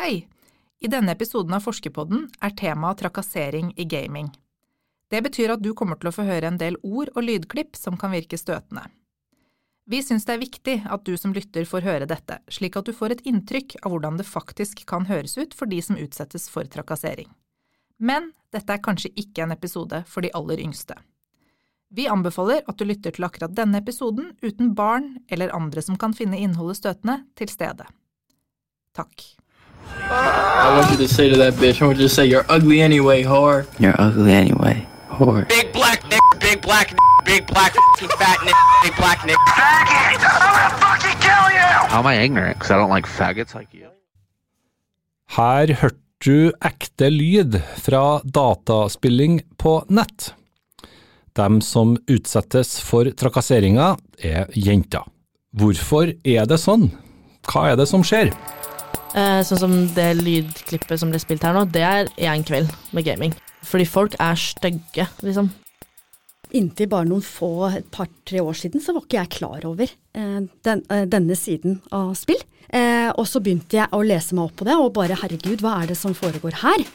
Hei! I denne episoden av Forskerpodden er temaet trakassering i gaming. Det betyr at du kommer til å få høre en del ord og lydklipp som kan virke støtende. Vi syns det er viktig at du som lytter får høre dette, slik at du får et inntrykk av hvordan det faktisk kan høres ut for de som utsettes for trakassering. Men dette er kanskje ikke en episode for de aller yngste. Vi anbefaler at du lytter til akkurat denne episoden uten barn eller andre som kan finne innholdet støtende, til stede. Takk. I want you to say to that bitch, I want you to say, you're ugly anyway, whore. You're ugly anyway. Whore. Big black nick, big black nick, big black f***ing fat nick, big black nick. Faggot! I'm gonna fucking kill you! How am I ignorant? Because I don't like faggots like you. Her hørte du ekte lyd fra dataspilling på nett. Dem som utsettes for trakasseringa, er jenter. Hvorfor er det sånn? Hva er det som skjer? Eh, sånn som det lydklippet som ble spilt her nå, det er én kveld med gaming. Fordi folk er stygge, liksom. Inntil bare noen få, et par-tre år siden, så var ikke jeg klar over eh, den, eh, denne siden av spill. Eh, og så begynte jeg å lese meg opp på det, og bare herregud, hva er det som foregår her?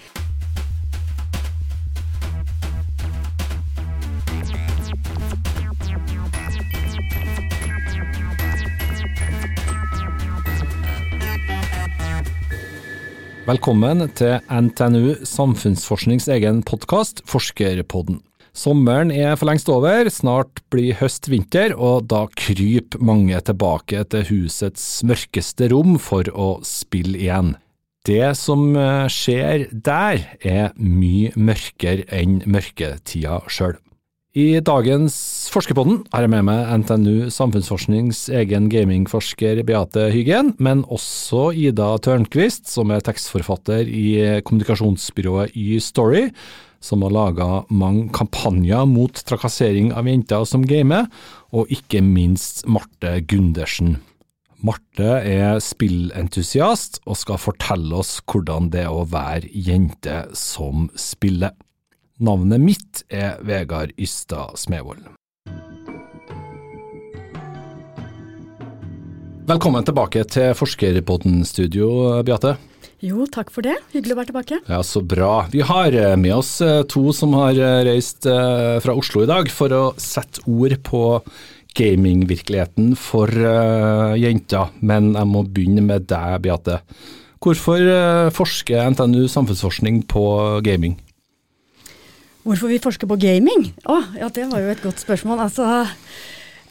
Velkommen til NTNU Samfunnsforsknings egen podkast, Forskerpodden. Sommeren er for lengst over, snart blir høst-vinter, og da kryper mange tilbake til husets mørkeste rom for å spille igjen. Det som eh, skjer der, er mye mørkere enn mørketida sjøl. I dagens Forskerpodden har jeg med meg NTNU Samfunnsforsknings egen gamingforsker Beate Hyggen, men også Ida Tørnquist, som er tekstforfatter i kommunikasjonsbyrået Y-Story, som har laga mange kampanjer mot trakassering av jenter som gamer, og ikke minst Marte Gundersen. Marte er spillentusiast og skal fortelle oss hvordan det er å være jente som spiller. Navnet mitt er Vegard Ystad Smevold. Velkommen tilbake til Forskerpodden-studio, Beate. Jo, takk for det. Hyggelig å være tilbake. Ja, Så bra. Vi har med oss eh, to som har eh, reist eh, fra Oslo i dag for å sette ord på gamingvirkeligheten for jenter. Men jeg må begynne med deg, Beate. Hvorfor forsker NTNU samfunnsforskning på gaming? Hvorfor vi forsker på gaming? Å, ja, det var jo et godt spørsmål. Altså,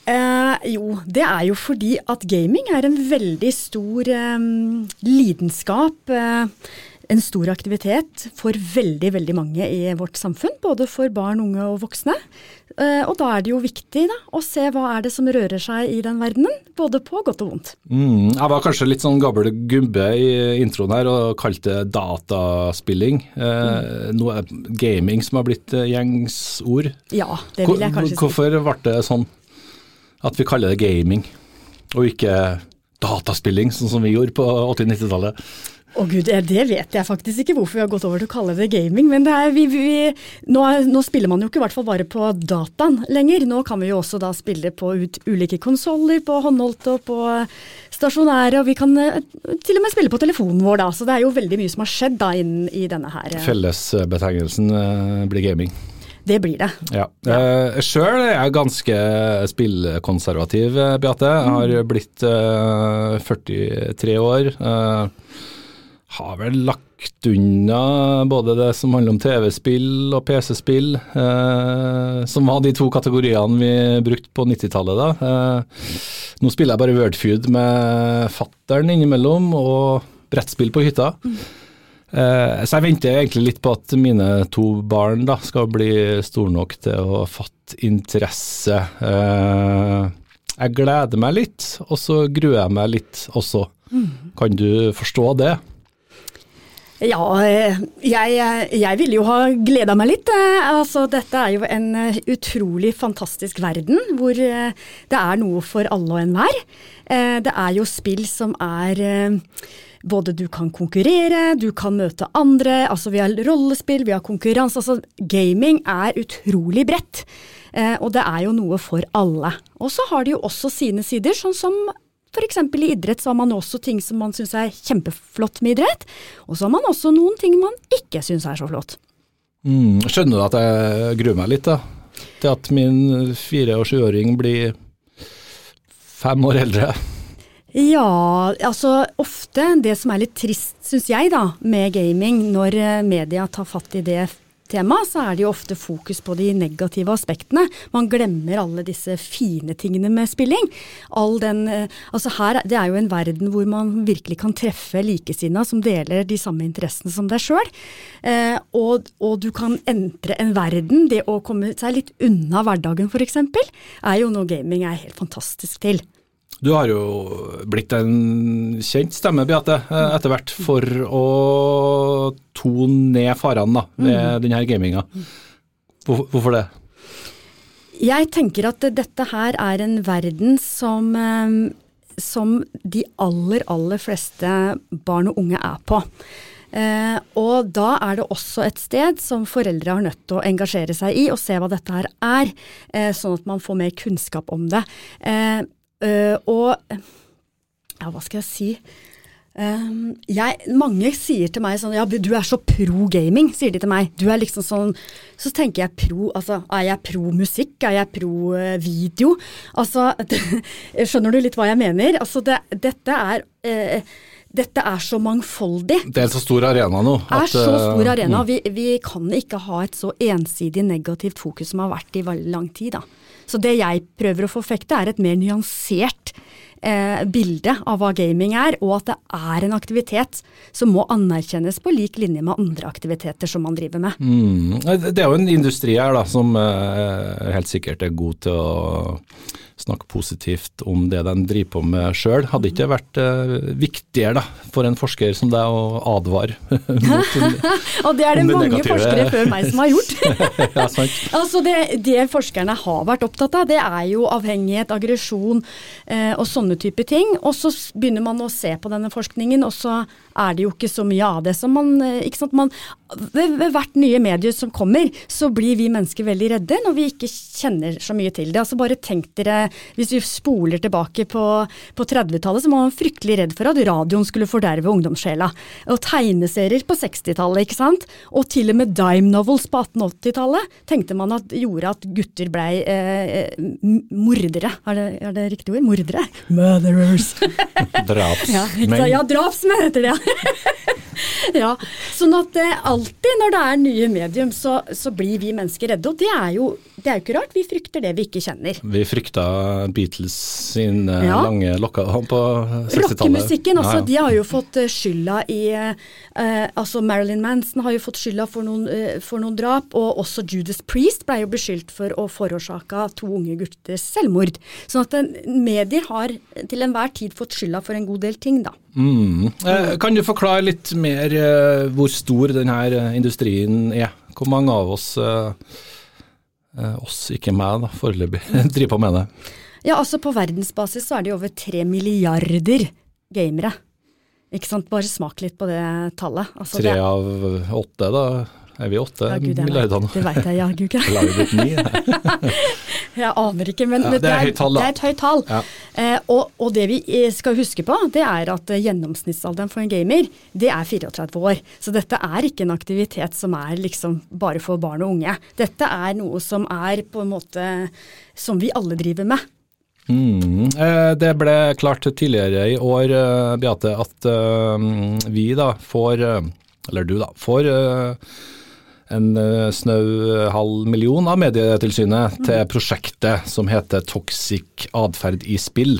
eh, jo, det er jo fordi at gaming er en veldig stor eh, lidenskap. Eh, en stor aktivitet for veldig, veldig mange i vårt samfunn. Både for barn, unge og voksne. Eh, og da er det jo viktig da, å se hva er det som rører seg i den verdenen. Både på godt og vondt. Mm, jeg var kanskje litt sånn gammel gubbe i introen her og kalte det dataspilling. Eh, mm. Nå er gaming som har blitt eh, gjengs ord. Ja, det vil jeg kanskje si. Hvorfor ble det sånn at vi kaller det gaming, og ikke dataspilling, sånn som vi gjorde på 80-90-tallet? Å oh, gud, det vet jeg faktisk ikke hvorfor vi har gått over til å kalle det gaming. Men det er, vi, vi, nå, nå, spiller man jo ikke i hvert fall bare på dataen lenger. Nå kan vi jo også da spille på ut, ulike konsoller, på håndholdte og på stasjonære. Og vi kan uh, til og med spille på telefonen vår da. Så det er jo veldig mye som har skjedd da innen i denne her. Uh, Fellesbetegnelsen uh, blir gaming. Det blir det. Ja. ja. Uh, Sjøl er jeg ganske spillkonservativ, Beate. Jeg har blitt blitt 43 år. Uh, har vel lagt unna både det som handler om TV-spill og PC-spill, eh, som var de to kategoriene vi brukte på 90-tallet. da. Eh, nå spiller jeg bare Wordfeud med fattern innimellom, og brettspill på hytta. Mm. Eh, så jeg venter egentlig litt på at mine to barn da skal bli store nok til å fatte interesse. Eh, jeg gleder meg litt, og så gruer jeg meg litt også. Mm. Kan du forstå det? Ja, eh, jeg, jeg ville jo ha gleda meg litt. Eh, altså, dette er jo en eh, utrolig fantastisk verden hvor det er noe for alle og enhver. Det er jo spill som er både du kan konkurrere, du kan møte andre, altså vi har rollespill, vi har konkurranse. Altså gaming er utrolig bredt. Og det er jo noe for alle. Og så har det jo også sine sider, sånn som f.eks. i idrett så har man også ting som man syns er kjempeflott med idrett, og så har man også noen ting man ikke syns er så flott. Mm, skjønner du at jeg gruer meg litt, da? Til at min fire- og sjuåring blir fem år eldre. Ja, altså ofte det som er litt trist, syns jeg, da, med gaming, når eh, media tar fatt i det temaet, så er det jo ofte fokus på de negative aspektene. Man glemmer alle disse fine tingene med spilling. Den, eh, altså her, Det er jo en verden hvor man virkelig kan treffe likesinna som deler de samme interessene som deg sjøl. Eh, og, og du kan entre en verden. Det å komme seg litt unna hverdagen f.eks., er jo noe gaming er helt fantastisk til. Du har jo blitt en kjent stemme, Beate, eh, etter hvert for å tone ned farene ved denne gaminga. Hvorfor det? Jeg tenker at dette her er en verden som, eh, som de aller, aller fleste barn og unge er på. Eh, og da er det også et sted som foreldre har nødt til å engasjere seg i og se hva dette her er, eh, sånn at man får mer kunnskap om det. Eh, eh, og ja, hva skal jeg si? Um, jeg, mange sier til meg sånn Ja, du er så pro gaming, sier de til meg. Du er liksom sånn Så tenker jeg pro Altså, er jeg pro musikk? Er jeg pro eh, video? Altså, skjønner du litt hva jeg mener? Altså, det, dette er eh, dette er så mangfoldig. Det er en så stor arena nå. Det er så eh, stor arena. mm. Vi, vi kan ikke ha et så ensidig negativt fokus som har vært i veldig lang tid. Da. Så det jeg prøver å forfekte, er et mer nyansert eh, bilde av hva gaming er, og at det er en aktivitet som må anerkjennes på lik linje med andre aktiviteter som man driver med. Mm. Det er jo en industri her da, som eh, helt sikkert er god til å snakke positivt om det de driver på med sjøl. Hadde ikke det vært eh, viktigere da, for en forsker som deg å advare mot Og det er det det mange negative- forskere før meg som har gjort. ja. Altså det, det forskerne har vært opptatt av, det er jo avhengighet, aggresjon eh, og sånne type ting. Og så begynner man å se på denne forskningen, og så er det jo ikke så mye av det som man eh, ikke sant? Man, ved, ved hvert nye medie som kommer, så blir vi mennesker veldig redde når vi ikke kjenner så mye til det. Altså Bare tenk dere, hvis vi spoler tilbake på, på 30-tallet, så var man fryktelig redd for at radioen skulle forderve ungdomssjela. Og tegneserier på 60-tallet, ikke sant. Og til og med dime novels på 1880-tallet tenkte man at gjorde at gutter blei eh, mordere. Er det, er det riktig ord? Mordere? Murderers. Ja. Drapsmenn. ja drapsmenn heter det, ja. ja. Sånn at eh, alltid når det er nye medium, så, så blir vi mennesker redde. Og det er, jo, det er jo ikke rart, vi frykter det vi ikke kjenner. Vi frykta Beatles sin eh, Ja. lange lokka på 60-tallet. Rockemusikken, også. Ja, ja. de har jo fått eh, skylda i eh, Altså Marilyn Manson har jo fått skylda for noen, eh, for noen drap, og også Judas Priest ble jo beskyldt for å forårsake to unge gutters selvmord. Sånn at en, medier har til enhver tid fått skylda for en god del ting, da. Mm. Eh, Kan du forklare litt mer eh, hvor stor denne eh, industrien er? Hvor mange av oss, oss ikke meg da, foreløpig, driver på med det? Ja, altså på verdensbasis så er det jo over tre milliarder gamere. Ikke sant, bare smak litt på det tallet. Altså, Tre det, av åtte, da er vi åtte ja, Gud, milliarder nå. det veit jeg, jaggu Gud. Jeg aner ikke, men, Ja, men det er høyt tall. Det er et høyt tall. Ja. Eh, og, og det vi eh, skal huske på, det er at eh, gjennomsnittsalderen for en gamer, det er 34 år. Så dette er ikke en aktivitet som er liksom bare for barn og unge. Dette er noe som er på en måte som vi alle driver med. Mm. Eh, Det ble klart tidligere i år, Beate, at vi da får, eller du da, får en eh, snau halv million av Medietilsynet til prosjektet som heter Toxic atferd i spill.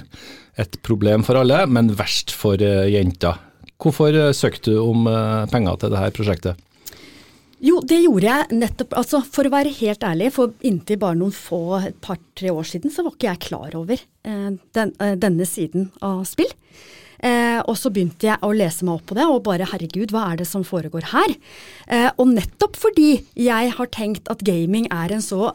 Et problem for alle, men verst for eh, jenter. Hvorfor eh, søkte du om eh, penger til dette prosjektet? Jo, det gjorde jeg nettopp. Altså, for å være helt ærlig, for inntil bare noen få et par-tre år siden, så var ikke jeg klar over eh, den, eh, denne siden av spill. Eh, og så begynte jeg å lese meg opp på det, og bare herregud, hva er det som foregår her? Eh, og nettopp fordi jeg har tenkt at gaming er en så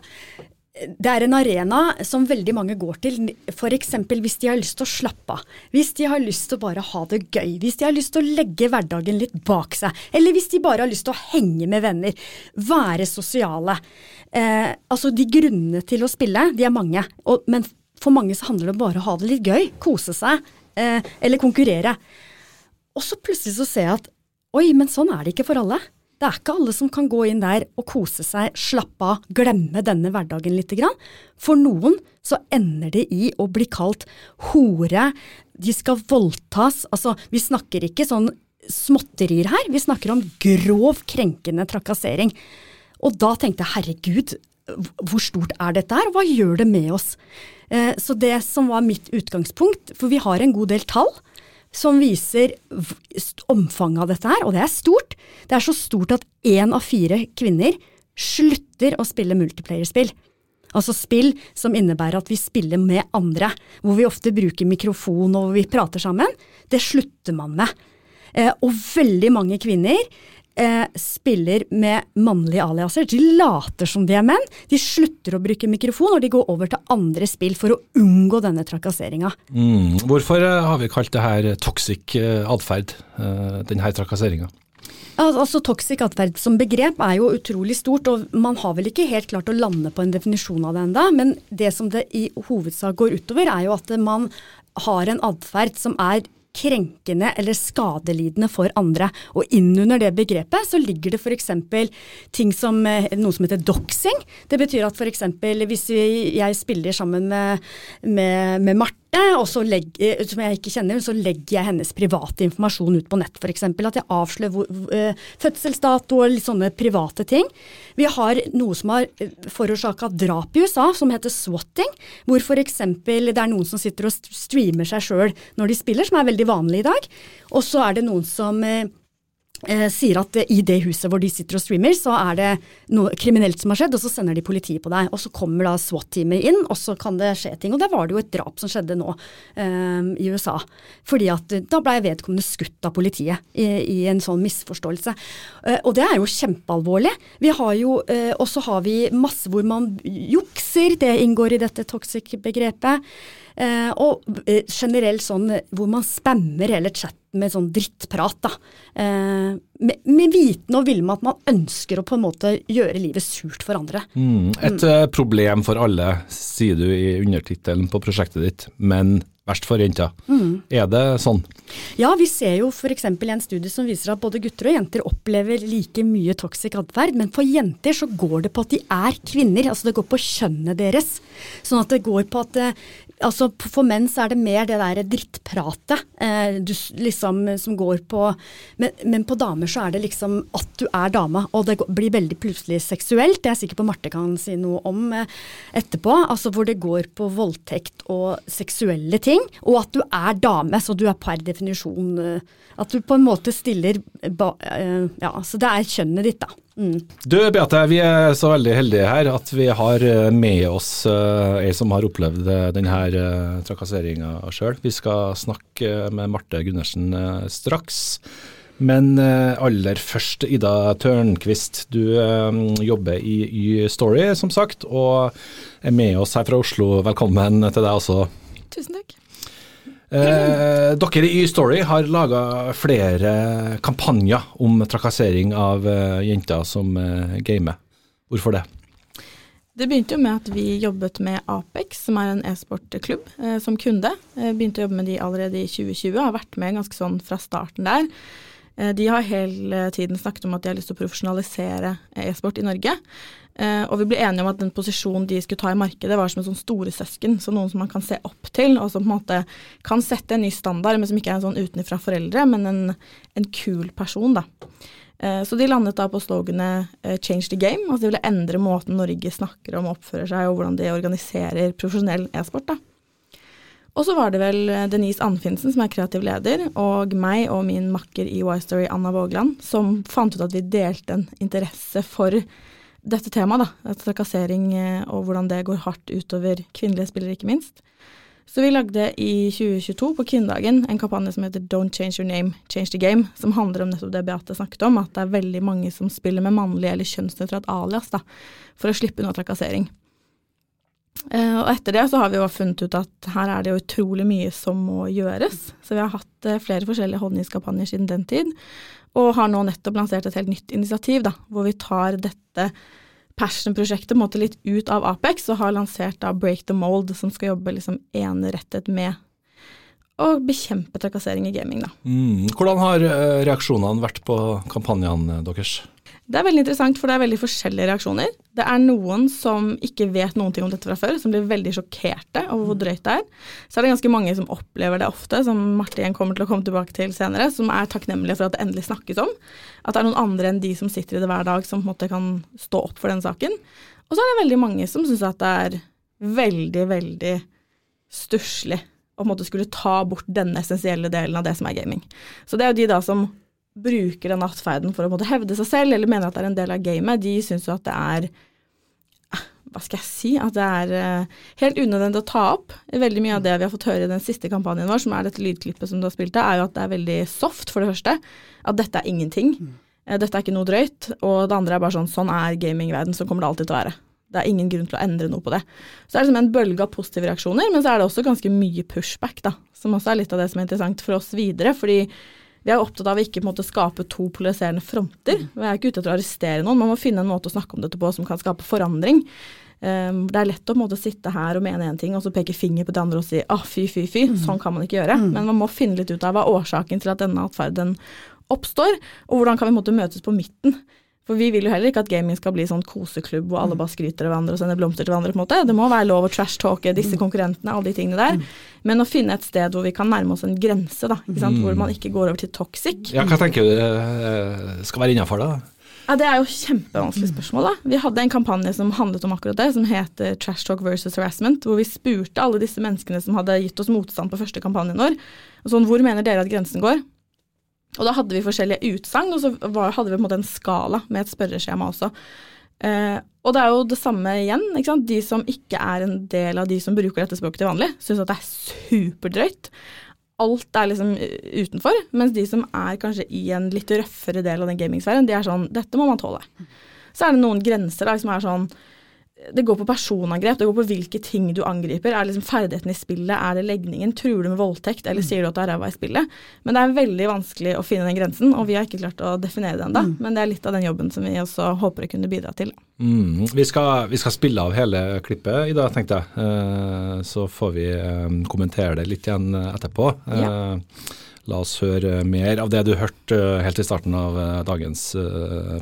det er en arena som veldig mange går til, f.eks. hvis de har lyst til å slappe av. Hvis de har lyst til å bare ha det gøy. Hvis de har lyst til å legge hverdagen litt bak seg. Eller hvis de bare har lyst til å henge med venner. Være sosiale. Eh, altså de grunnene til å spille, de er mange. Og, men for mange så handler det bare om å ha det litt gøy. Kose seg. Eh, eller konkurrere. Og så plutselig så ser jeg at oi, men sånn er det ikke for alle. Det er ikke alle som kan gå inn der og kose seg, slappe av, glemme denne hverdagen lite grann. For noen så ender det i å bli kalt hore, de skal voldtas. Altså, vi snakker ikke sånn småtterier her, vi snakker om grov krenkende trakassering. Og da tenkte jeg herregud, hvor stort er dette her, og hva gjør det med oss? Eh, Så det som var mitt utgangspunkt, for vi har en god del tall som viser omfanget av dette her, og det er stort. Det er så stort at én av fire kvinner slutter å spille multiplayerspill. Altså spill som innebærer at vi spiller med andre, hvor vi ofte bruker mikrofon og vi prater sammen. Det slutter man med. Eh, og veldig mange kvinner eh, spiller med mannlige aliaser. De later som de er menn. De slutter å bruke mikrofon, og de går over til andre spill for å unngå denne trakasseringa. Mm. Hvorfor eh, har vi kalt det her toxic eh, atferd, eh, denne trakasseringa? Al- Altså Toxic atferd som begrep er jo utrolig stort, og man har vel ikke helt klart å lande på en definisjon av det enda, men det som det i hovedsak går utover, er jo at man har en atferd som er krenkende eller skadelidende for andre. Og innunder det begrepet så ligger det f.eks. ting som eh, noe som heter doxing. Det betyr at f.eks. hvis jeg spiller sammen med, med, med Marte, legger, som jeg ikke kjenner, så legger jeg hennes private informasjon ut på nett f.eks. At jeg avslører hvor, eh, fødselsdato og litt sånne private ting. Vi har noe som har forårsaka drap i USA, som heter swatting. Hvor f.eks. det er noen som sitter og streamer seg sjøl når de spiller, som er veldig vanlig i dag. Og så er det noen som eh, eh, sier at eh, i det huset hvor de sitter og streamer, så er det noe kriminelt som har skjedd, og så sender de politiet på deg. Og så kommer da SWAT-teamet inn, og så kan det skje ting. Og der var det jo et drap som skjedde nå um, i USA. Fordi at eh, da blei vedkommende skutt av politiet i, i en sånn misforståelse. Uh, og det er jo kjempealvorlig. Vi har jo, uh, Og så har vi masse hvor man jukser, det inngår i dette toxic-begrepet. Eh, og eh, generelt sånn eh, hvor man spammer hele chatten med sånn drittprat, da. Eh, med, med viten og vilje med at man ønsker å på en måte gjøre livet surt for andre. Mm. Et mm. problem for alle, sier du i undertittelen på prosjektet ditt, men verst for Mm. Er det sånn? Ja, vi ser jo f.eks. i en studie som viser at både gutter og jenter opplever like mye toxic atferd, men for jenter så går det på at de er kvinner, altså det går på kjønnet deres. Sånn at det går på at eh, Altså For menn så er det mer det der drittpratet eh, du, liksom, som går på men, men på damer så er det liksom at du er dame, og det går- blir veldig plutselig seksuelt. Det er jeg sikker på Marte kan si noe om eh, etterpå. Altså hvor det går på voldtekt og seksuelle ting, og at du er dame, så du er per definisjon eh, At du på en måte stiller ba, eh, Ja, så det er kjønnet ditt, da. Mm. Du Beate, vi er så veldig heldige her at vi har eh, med oss ei som har opplevd denne uh, trakasseringa sjøl. Vi skal snakke med Marte Gundersen straks. Men aller først, Ida Tørnquist. Du jobber i Y-Story, som sagt, og er med oss her fra Oslo. Velkommen til deg også. Tusen takk. Eh, dere i Y-Story har laga flere kampanjer om trakassering av eh, jenter som eh, gamer. Hvorfor det? Det begynte jo med at vi jobbet med Apex, som er en e-sportklubb, eh, som kunde. Eh, begynte å jobbe med de allerede i 2020, har vært med ganske sånn fra starten der. Eh, de har hele tiden snakket om at de har lyst til å profesjonalisere e-sport i Norge. Eh, og vi ble enige om at den posisjonen de skulle ta i markedet, var som en sånn storesøsken. Så noen som man kan se opp til, og som på en måte kan sette en ny standard, men som ikke er en sånn utenfra foreldre, men en, en kul person, da. Eh, Så de landet da på sloganet 'change the game', altså de ville endre måten Norge snakker om og oppfører seg, og hvordan de organiserer profesjonell e-sport. da. Og så var det vel eh, Denise Anfinsen, som er kreativ leder, og meg og min makker i Y-Story, Anna Vågland, som fant ut at vi delte en interesse for dette temaet, da. Trakassering eh, og hvordan det går hardt utover kvinnelige spillere, ikke minst. Så vi lagde i 2022 på kvinnedagen en kampanje som heter Don't change your name, change the game, som handler om nettopp det Beate snakket om, at det er veldig mange som spiller med mannlig eller kjønnsnøytralt alias, da, for å slippe unna trakassering. Eh, og etter det så har vi jo funnet ut at her er det jo utrolig mye som må gjøres. Så vi har hatt eh, flere forskjellige holdningskampanjer siden den tid, og har nå nettopp lansert et helt nytt initiativ, da, hvor vi tar dette Passion-prosjektet på en måte litt ut av Apex, og har lansert da Break the Mold, som skal jobbe liksom enerettet med å bekjempe trakassering i gaming, da. Mm. Hvordan har eh, reaksjonene vært på kampanjene deres? Det er veldig interessant, for det er veldig forskjellige reaksjoner. Det er noen som ikke vet noen ting om dette fra før, som blir veldig sjokkerte over hvor drøyt det er. Så er det ganske mange som opplever det ofte, som Martin kommer til å komme tilbake til senere, som er takknemlige for at det endelig snakkes om. At det er noen andre enn de som sitter i det hver dag, som på en måte kan stå opp for den saken. Og så er det veldig mange som syns at det er veldig, veldig stusslig å på en måte skulle ta bort denne essensielle delen av det som er gaming. Så det er jo de da som bruker den atferden for å måtte hevde seg selv, eller mener at det er en del av gamet, de syns jo at det er eh, hva skal jeg si, at det er uh, helt unødvendig å ta opp. Veldig mye av det vi har fått høre i den siste kampanjen vår, som er dette lydklippet som du har spilt av, er jo at det er veldig soft, for det første. At dette er ingenting. Uh, dette er ikke noe drøyt. Og det andre er bare sånn, sånn er gamingverden, sånn kommer det alltid til å være. Det er ingen grunn til å endre noe på det. Så det er liksom en bølge av positive reaksjoner, men så er det også ganske mye pushback, da. Som også er litt av det som er interessant for oss videre. fordi vi er opptatt av å ikke måte, skape to polariserende fronter. Vi er ikke ute etter å arrestere noen, man må finne en måte å snakke om dette på som kan skape forandring. Um, det er lett å måte, sitte her og mene én ting, og så peke finger på det andre og si ah, fy, fy, fy. Mm. Sånn kan man ikke gjøre. Mm. Men man må finne litt ut av hva årsaken til at denne atferden oppstår, og hvordan kan vi måte, møtes på midten. For vi vil jo heller ikke at gaming skal bli sånn koseklubb hvor alle bare skryter av hverandre og sender blomster til hverandre. på en måte. Det må være lov å trash-talke disse mm. konkurrentene, alle de tingene der. Men å finne et sted hvor vi kan nærme oss en grense, da, mm. hvor man ikke går over til toxic. Ja, Hva tenker du eh, skal være innafor da? Ja, Det er jo kjempevanskelig spørsmål. da. Vi hadde en kampanje som handlet om akkurat det, som heter Trash Talk versus Harassment, hvor vi spurte alle disse menneskene som hadde gitt oss motstand på første kampanjen vår, sånn, hvor mener dere at grensen går? Og da hadde vi forskjellige utsagn, og så var, hadde vi på en måte en skala med et spørreskjema også. Eh, og det er jo det samme igjen. ikke sant? De som ikke er en del av de som bruker dette språket til vanlig, syns at det er superdrøyt. Alt er liksom utenfor. Mens de som er kanskje i en litt røffere del av den gamingsfæren, de er sånn Dette må man tåle. Så er det noen grenser da, som er sånn det går på personangrep, det går på hvilke ting du angriper. Er det liksom ferdigheten i spillet, er det legningen, truer du med voldtekt, eller sier du at du er ræva i spillet? Men det er veldig vanskelig å finne den grensen, og vi har ikke klart å definere det ennå. Mm. Men det er litt av den jobben som vi også håper å kunne bidra til. Mm. Vi, skal, vi, skal, spille av hele klippet i dag, tenkte jeg. Uh, så får vi um, kommentere det litt igjen etterpå. Ja. Uh, la oss høre mer av det du hørte helt i starten av dagens uh,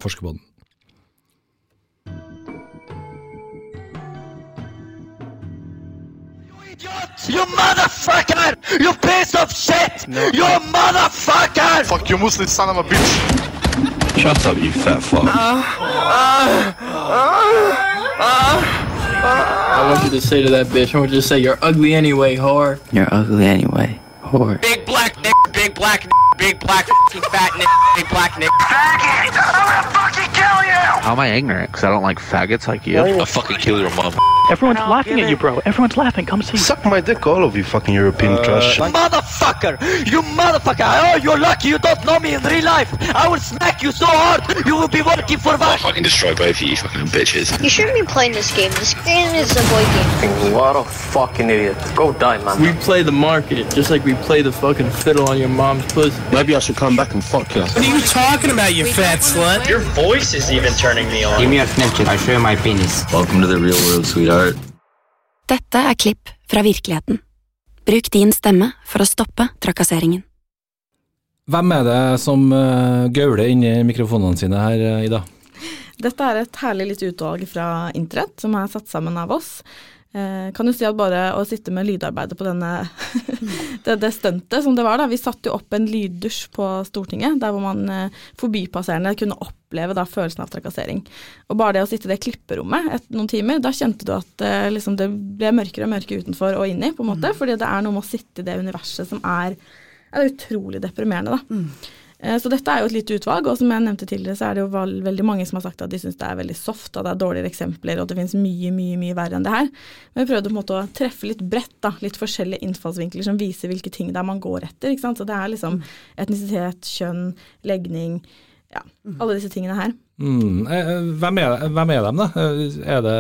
Forskerboden. You motherfucker! You piece of shit! No. You motherfucker! Fuck you, Muslim son of a bitch! Shut up, you fat fuck. Uh, uh, uh, I want you to say to that bitch, I want you to say, you're ugly anyway, whore. You're ugly anyway, whore. Big black nigga, big black nigga, big black fat nigga, big black nigga. Faggot! I'm gonna fucking kill you! How am I ignorant? Because I don't like faggots like you. I'll fucking kill your mom. Everyone's laughing at you, bro. Everyone's laughing. Come see. Suck my dick, all of you fucking European uh, trash. Motherfucker! You motherfucker! Oh, you're lucky you don't know me in real life. I will smack you so hard you will be working for I'll fucking destroy both of you fucking bitches. You shouldn't be playing this game. This game is a boy game. What a fucking idiot. Go die, man. We play the market just like we play the fucking fiddle on your mom's pussy. Maybe I should come back and fuck you. What are you talking about, you fat slut? Your voice is even turning me on. Give me a snapchat. I show you my penis. Welcome to the real world, sweetheart. Dette er klipp fra virkeligheten. Bruk din stemme for å stoppe trakasseringen. Hvem er det som uh, gauler inni mikrofonene sine her, uh, Ida? Dette er et herlig lite utvalg fra internett som er satt sammen av oss. Eh, kan du si at bare å sitte med lydarbeidet på denne det, det stuntet som det var, da. Vi satte jo opp en lyddusj på Stortinget, der hvor man eh, forbipasserende kunne oppleve da følelsen av trakassering. Og bare det å sitte i det klipperommet etter noen timer, da kjente du at eh, liksom, det ble mørkere og mørkere utenfor og inni, på en måte. Mm. Fordi det er noe med å sitte i det universet som er, er utrolig deprimerende, da. Mm. Eh, så dette er jo et lite utvalg, og som jeg nevnte tidligere, så er det jo veldig mange som har sagt at de syns det er veldig soft, at det er dårligere eksempler, og at det finnes mye, mye mye verre enn det her. Men vi prøvde på en måte å treffe litt bredt, da, litt forskjellige innfallsvinkler som viser hvilke ting det er man går etter. ikke sant? Så det er liksom etnisitet, kjønn, legning, ja, mm. alle disse tingene her. Mm. Eh, hvem, er, hvem er dem, da? Eh, er det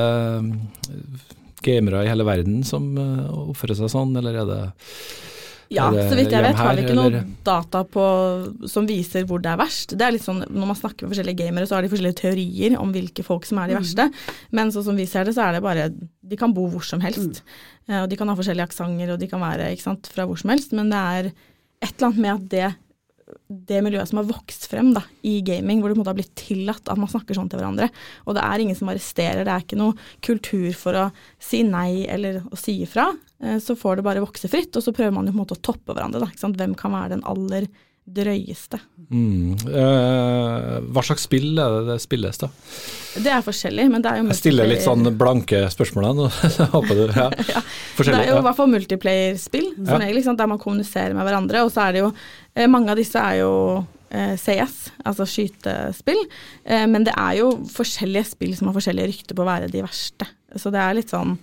gamere i hele verden som oppfører seg sånn, eller er det Ja, så vidt jeg vet vet har vi ikke noe data på, som viser hvor det er verst. Det er litt sånn, Når man snakker med forskjellige gamere, så har de forskjellige teorier om hvilke folk som er de Mhm. verste. Men sånn som vi ser det, så er det bare De kan bo hvor som helst. Mm. og de kan ha forskjellige aksenter, og de kan være ikke sant, fra hvor som helst. Men det er et eller annet med at det det miljøet som har vokst frem da, i gaming, hvor det på en måte har blitt tillatt at man snakker sånn til hverandre. Og det er ingen som arresterer, det er ikke noe kultur for å si nei eller å si ifra. Eh, Så får det bare vokse fritt, og så prøver man jo på en måte å toppe hverandre. Da? Hvem kan være den aller drøyeste? Mm. Eh, hva slags spill er det det spilles, da? Det er forskjellig, men det er jo Jeg stiller litt sånn blanke spørsmål nå. Håper du ja. Det er jo i hvert fall multiplayer-spill, som Ja. regel, der man kommuniserer med hverandre. Og så er det jo eh, Mange av disse er jo eh, CS, altså skytespill. Eh, men det er jo forskjellige spill som har forskjellige rykter på å være de verste. Så det er litt sånn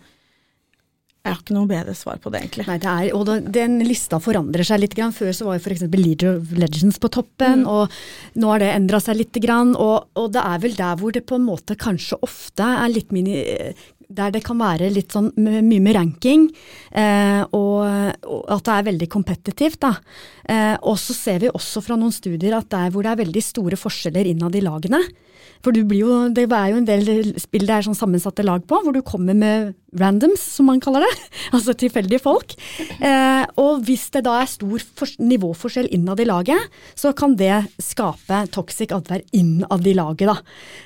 Jeg har ikke noe bedre svar på det, egentlig. Nei, det er, og da, den lista forandrer seg litt. Grann. Før så var f.eks. League of Legends på toppen, Mm. og nå har det endra seg litt. Grann, og, og det er vel der hvor det på en måte kanskje ofte er litt mini... Der det kan være litt sånn mye med ranking, eh, og, og at det er veldig kompetitivt. da. Eh, og så ser vi også fra noen studier at der hvor det er veldig store forskjeller innad i lagene. For du blir jo, det er jo en del spill det er sånn sammensatte lag på, hvor du kommer med randoms, som man kaller det. Altså tilfeldige folk. Eh, og hvis det da er stor fors- nivåforskjell innad i laget, så kan det skape toxic atferd innad i laget, da.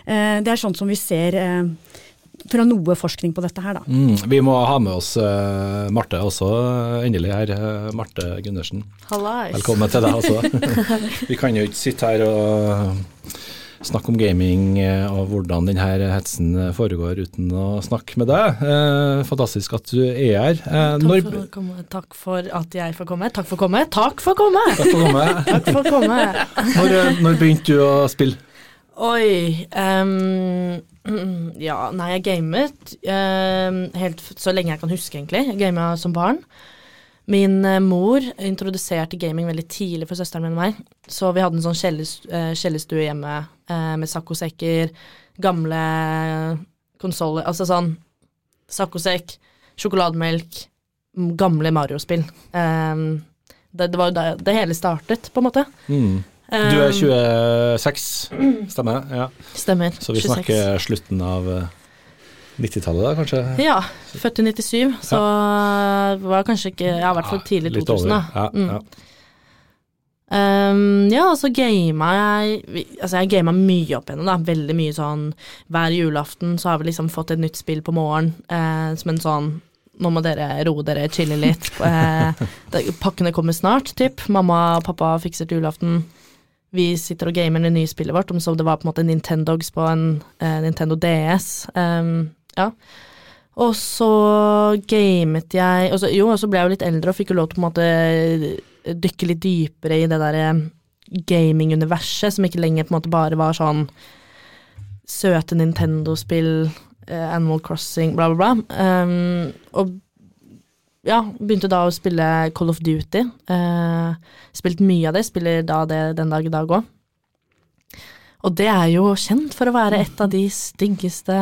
Eh, det er sånn som vi ser eh, fra noe forskning på dette her, da. Mm, vi må ha med oss uh, Marte også, eh, endelig her. Uh, Marte Gundersen. Hallais. Velkommen til deg også. vi kan jo ikke sitte her og snakke om gaming eh, og hvordan denne hetsen foregår uten å snakke med deg. Eh, fantastisk at du er her. Eh, Takk når, for. Takk for at jeg får komme. Takk for å komme. Takk for å komme! Takk for å komme. Takk for å komme. når, når begynte du å spille? Oi um, Ja, nei, jeg gamet um, helt så lenge jeg kan huske, egentlig. Jeg gama som barn. Min eh, mor introduserte gaming veldig tidlig for søsteren min og meg. Så vi hadde en sånn eh, kjellerstue hjemme eh, med saccosekker, gamle konsoller Altså sånn saccosekk, sjokolademelk, gamle Mario-spill. Ehm, det, var jo der det hele startet, på en måte. Mm. Du er Um, 26, stemmer det? Ja. Stemmer. Så vi 26. snakker slutten av 90-tallet da, kanskje? Ja, født i 97, så var kanskje ikke Ja, i hvert fall tidlig 2000, da. Ja, Mm. ja. Um, ja, så gama jeg Altså, jeg gama mye opp igjennom, da. Veldig mye sånn Hver julaften så har vi liksom fått et nytt spill på morgenen, eh, som en sånn nå må dere roe dere, chille litt. Eh, pakkene kommer snart, typ. Mamma og pappa fikser til julaften. Vi sitter og gamer det nye spillet vårt, om så det var på en måte Nintendogs på en eh, Nintendo DS. Um, ja. Og så gamet jeg og så, Jo, og så ble jeg jo litt eldre og fikk jo lov til å på en måte dykke litt dypere i det derre gaming-universet, som ikke lenger på en måte bare var sånn søte Nintendo-spill, eh, Animal Crossing, bla, bla, bla. Um, og ja, begynte da å spille Call of Duty. Uh, spilt mye av det, spiller da det den dag i dag òg. Og det er jo kjent for å være et av de styggeste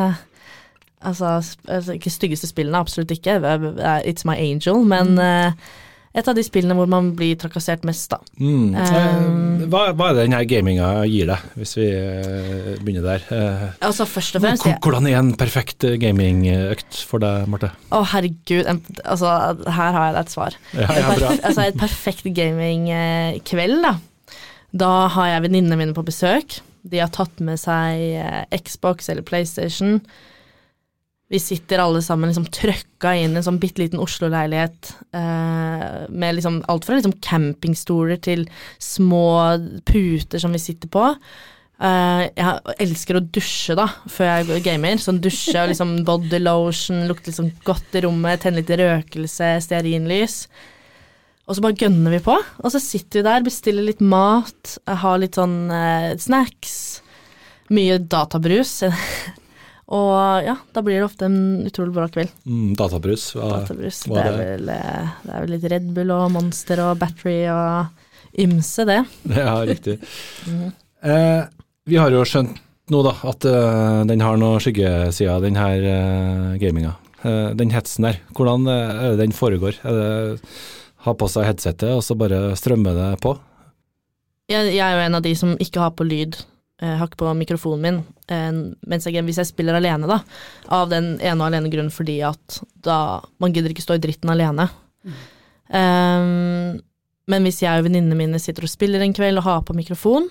Altså, altså ikke styggeste spillene, absolutt ikke. It's My Angel, men eh, et av de spillene hvor man blir trakassert mest, da. Mm. Um, Eh, hva, hva er det denne gaminga gir deg, hvis vi eh, begynner der? Altså, først og fremst hvordan er en perfekt gamingøkt for deg, Marte? Å, herregud. En, altså, her har jeg deg et svar. Ja, ja, bra. perf- altså, et perfekt gamingkveld, da. Da har jeg venninnene mine på besøk. De har tatt med seg Xbox eller PlayStation. Vi sitter alle sammen liksom trøkka inn i en sånn bitte liten Oslo-leilighet eh, med liksom alt fra liksom campingstoler til små puter som vi sitter på. Eh, jeg elsker å dusje da, før jeg gamer. Sånn dusje og liksom body lotion, lukte liksom godt i rommet, tenne litt røkelse, stearinlys. Og så bare gønner vi på, og så sitter vi der, bestiller litt mat, har litt sånn eh, snacks, mye databrus. og ja, da blir det ofte en utrolig bra kveld. Mm, databrus. Hva, Databrus. hva Det er vel, eh, det er vel litt Red Bull og Monster og Battery og ymse, det. Ja, riktig. mm. Eh, vi har jo skjønt nå da, at uh, den har noen skyggesider, den her uh, gaminga. Uh, den hetsen der, hvordan er det den foregår? Er det, ha på seg headsetet, og så bare strømmer det på? Jeg, jeg er jo en av de som ikke har på lyd, eh, har på mikrofonen min, eh, mens jeg, hvis jeg spiller alene, da. Av den ene og alene grunnen fordi at da Man gidder ikke stå i dritten alene. Um, men hvis jeg og venninnene mine sitter og spiller en kveld og har på mikrofon,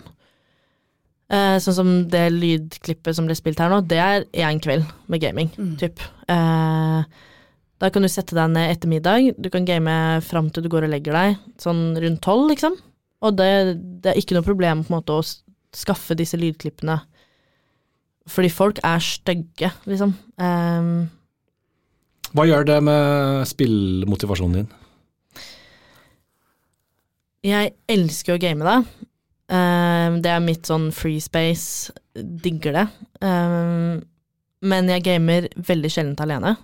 eh, sånn som det lydklippet som ble spilt her nå, det er én kveld med gaming, typ. Eh, da kan du sette deg ned etter middag, du kan game fram til du går og legger deg, sånn rundt tolv, liksom. Og det, det er ikke noe problem på en måte å skaffe disse lydklippene, fordi folk er stygge, liksom. Um, Hva gjør det med spillmotivasjonen din? Jeg elsker å game det. Um, det er mitt sånn free space. Digger det. Um, men jeg gamer veldig sjelden alene.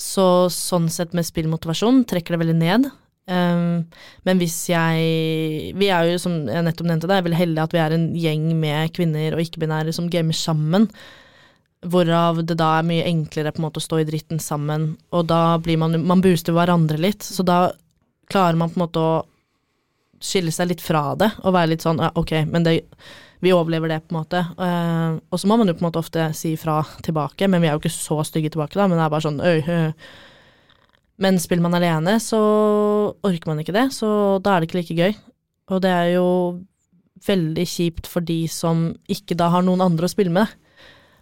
Så sånn sett med spillmotivasjon trekker det veldig ned. Ehm, men hvis jeg Vi er jo, som jeg nettopp nevnte, det er vel heldig at vi er en gjeng med kvinner og ikke-binære som gamer sammen. Hvorav det da er mye enklere på en måte å stå i dritten sammen, og da blir man Man booster hverandre litt, så da klarer man på en måte å skille seg litt fra det og være litt sånn ja, ok, men det, vi overlever det, på en måte. Uh, og så må man jo på en måte ofte si fra tilbake, men vi er jo ikke så stygge tilbake, da, men det er bare sånn øy, øy. Men spiller man alene, så orker man ikke det, så da er det ikke like gøy. Og det er jo veldig kjipt for de som ikke da har noen andre å spille med.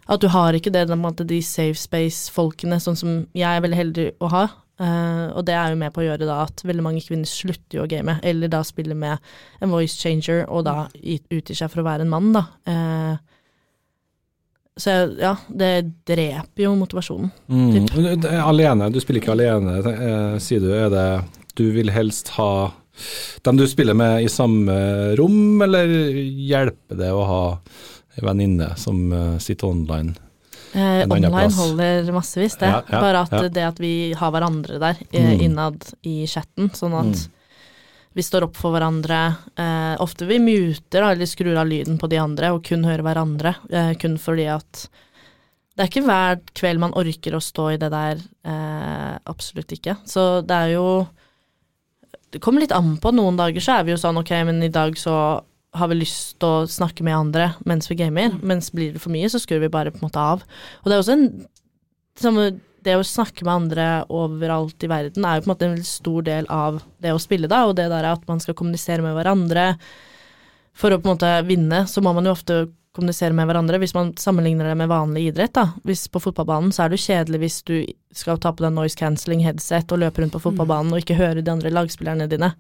At du har ikke det, med de safe space-folkene, sånn som jeg er veldig heldig å ha. Uh, og det er jo med på å gjøre da at veldig mange kvinner slutter jo å game, eller da spiller med en voice changer, og da utgir seg for å være en mann, da. Eh, så ja, det dreper jo motivasjonen. Mm. Du- Alene, du spiller ikke alene, eh, sier du. Er det Du vil helst ha dem du spiller med i samme rom, eller hjelper det å ha ei venninne som eh, sitter online? Eh, online holder massevis, det. Ja, ja, Bare at ja. det at vi har hverandre der eh, Mm. innad i chatten, sånn at Mm. Vi står opp for hverandre. Eh, ofte vi muter da, eller skrur av lyden på de andre og kun hører hverandre, eh, kun fordi at det er ikke hver kveld man orker å stå i det der, eh, absolutt ikke. Så det er jo Det kommer litt an på. Noen dager så er vi jo sånn ok, men i dag så har vi lyst til å snakke med andre mens vi gamer, mens blir det for mye, så skrur vi bare på en måte av. Og det er også en samme, Det å snakke med andre overalt i verden er jo på en måte en veldig stor del av det å spille, da, og det der at man skal kommunisere med hverandre. For å på en måte vinne, så må man jo ofte kommunisere med hverandre. Hvis man sammenligner det med vanlig idrett, da. Hvis på fotballbanen så er det jo kjedelig hvis du skal ta på deg noise cancelling headset og løpe rundt på fotballbanen og ikke høre de andre lagspillerne dine.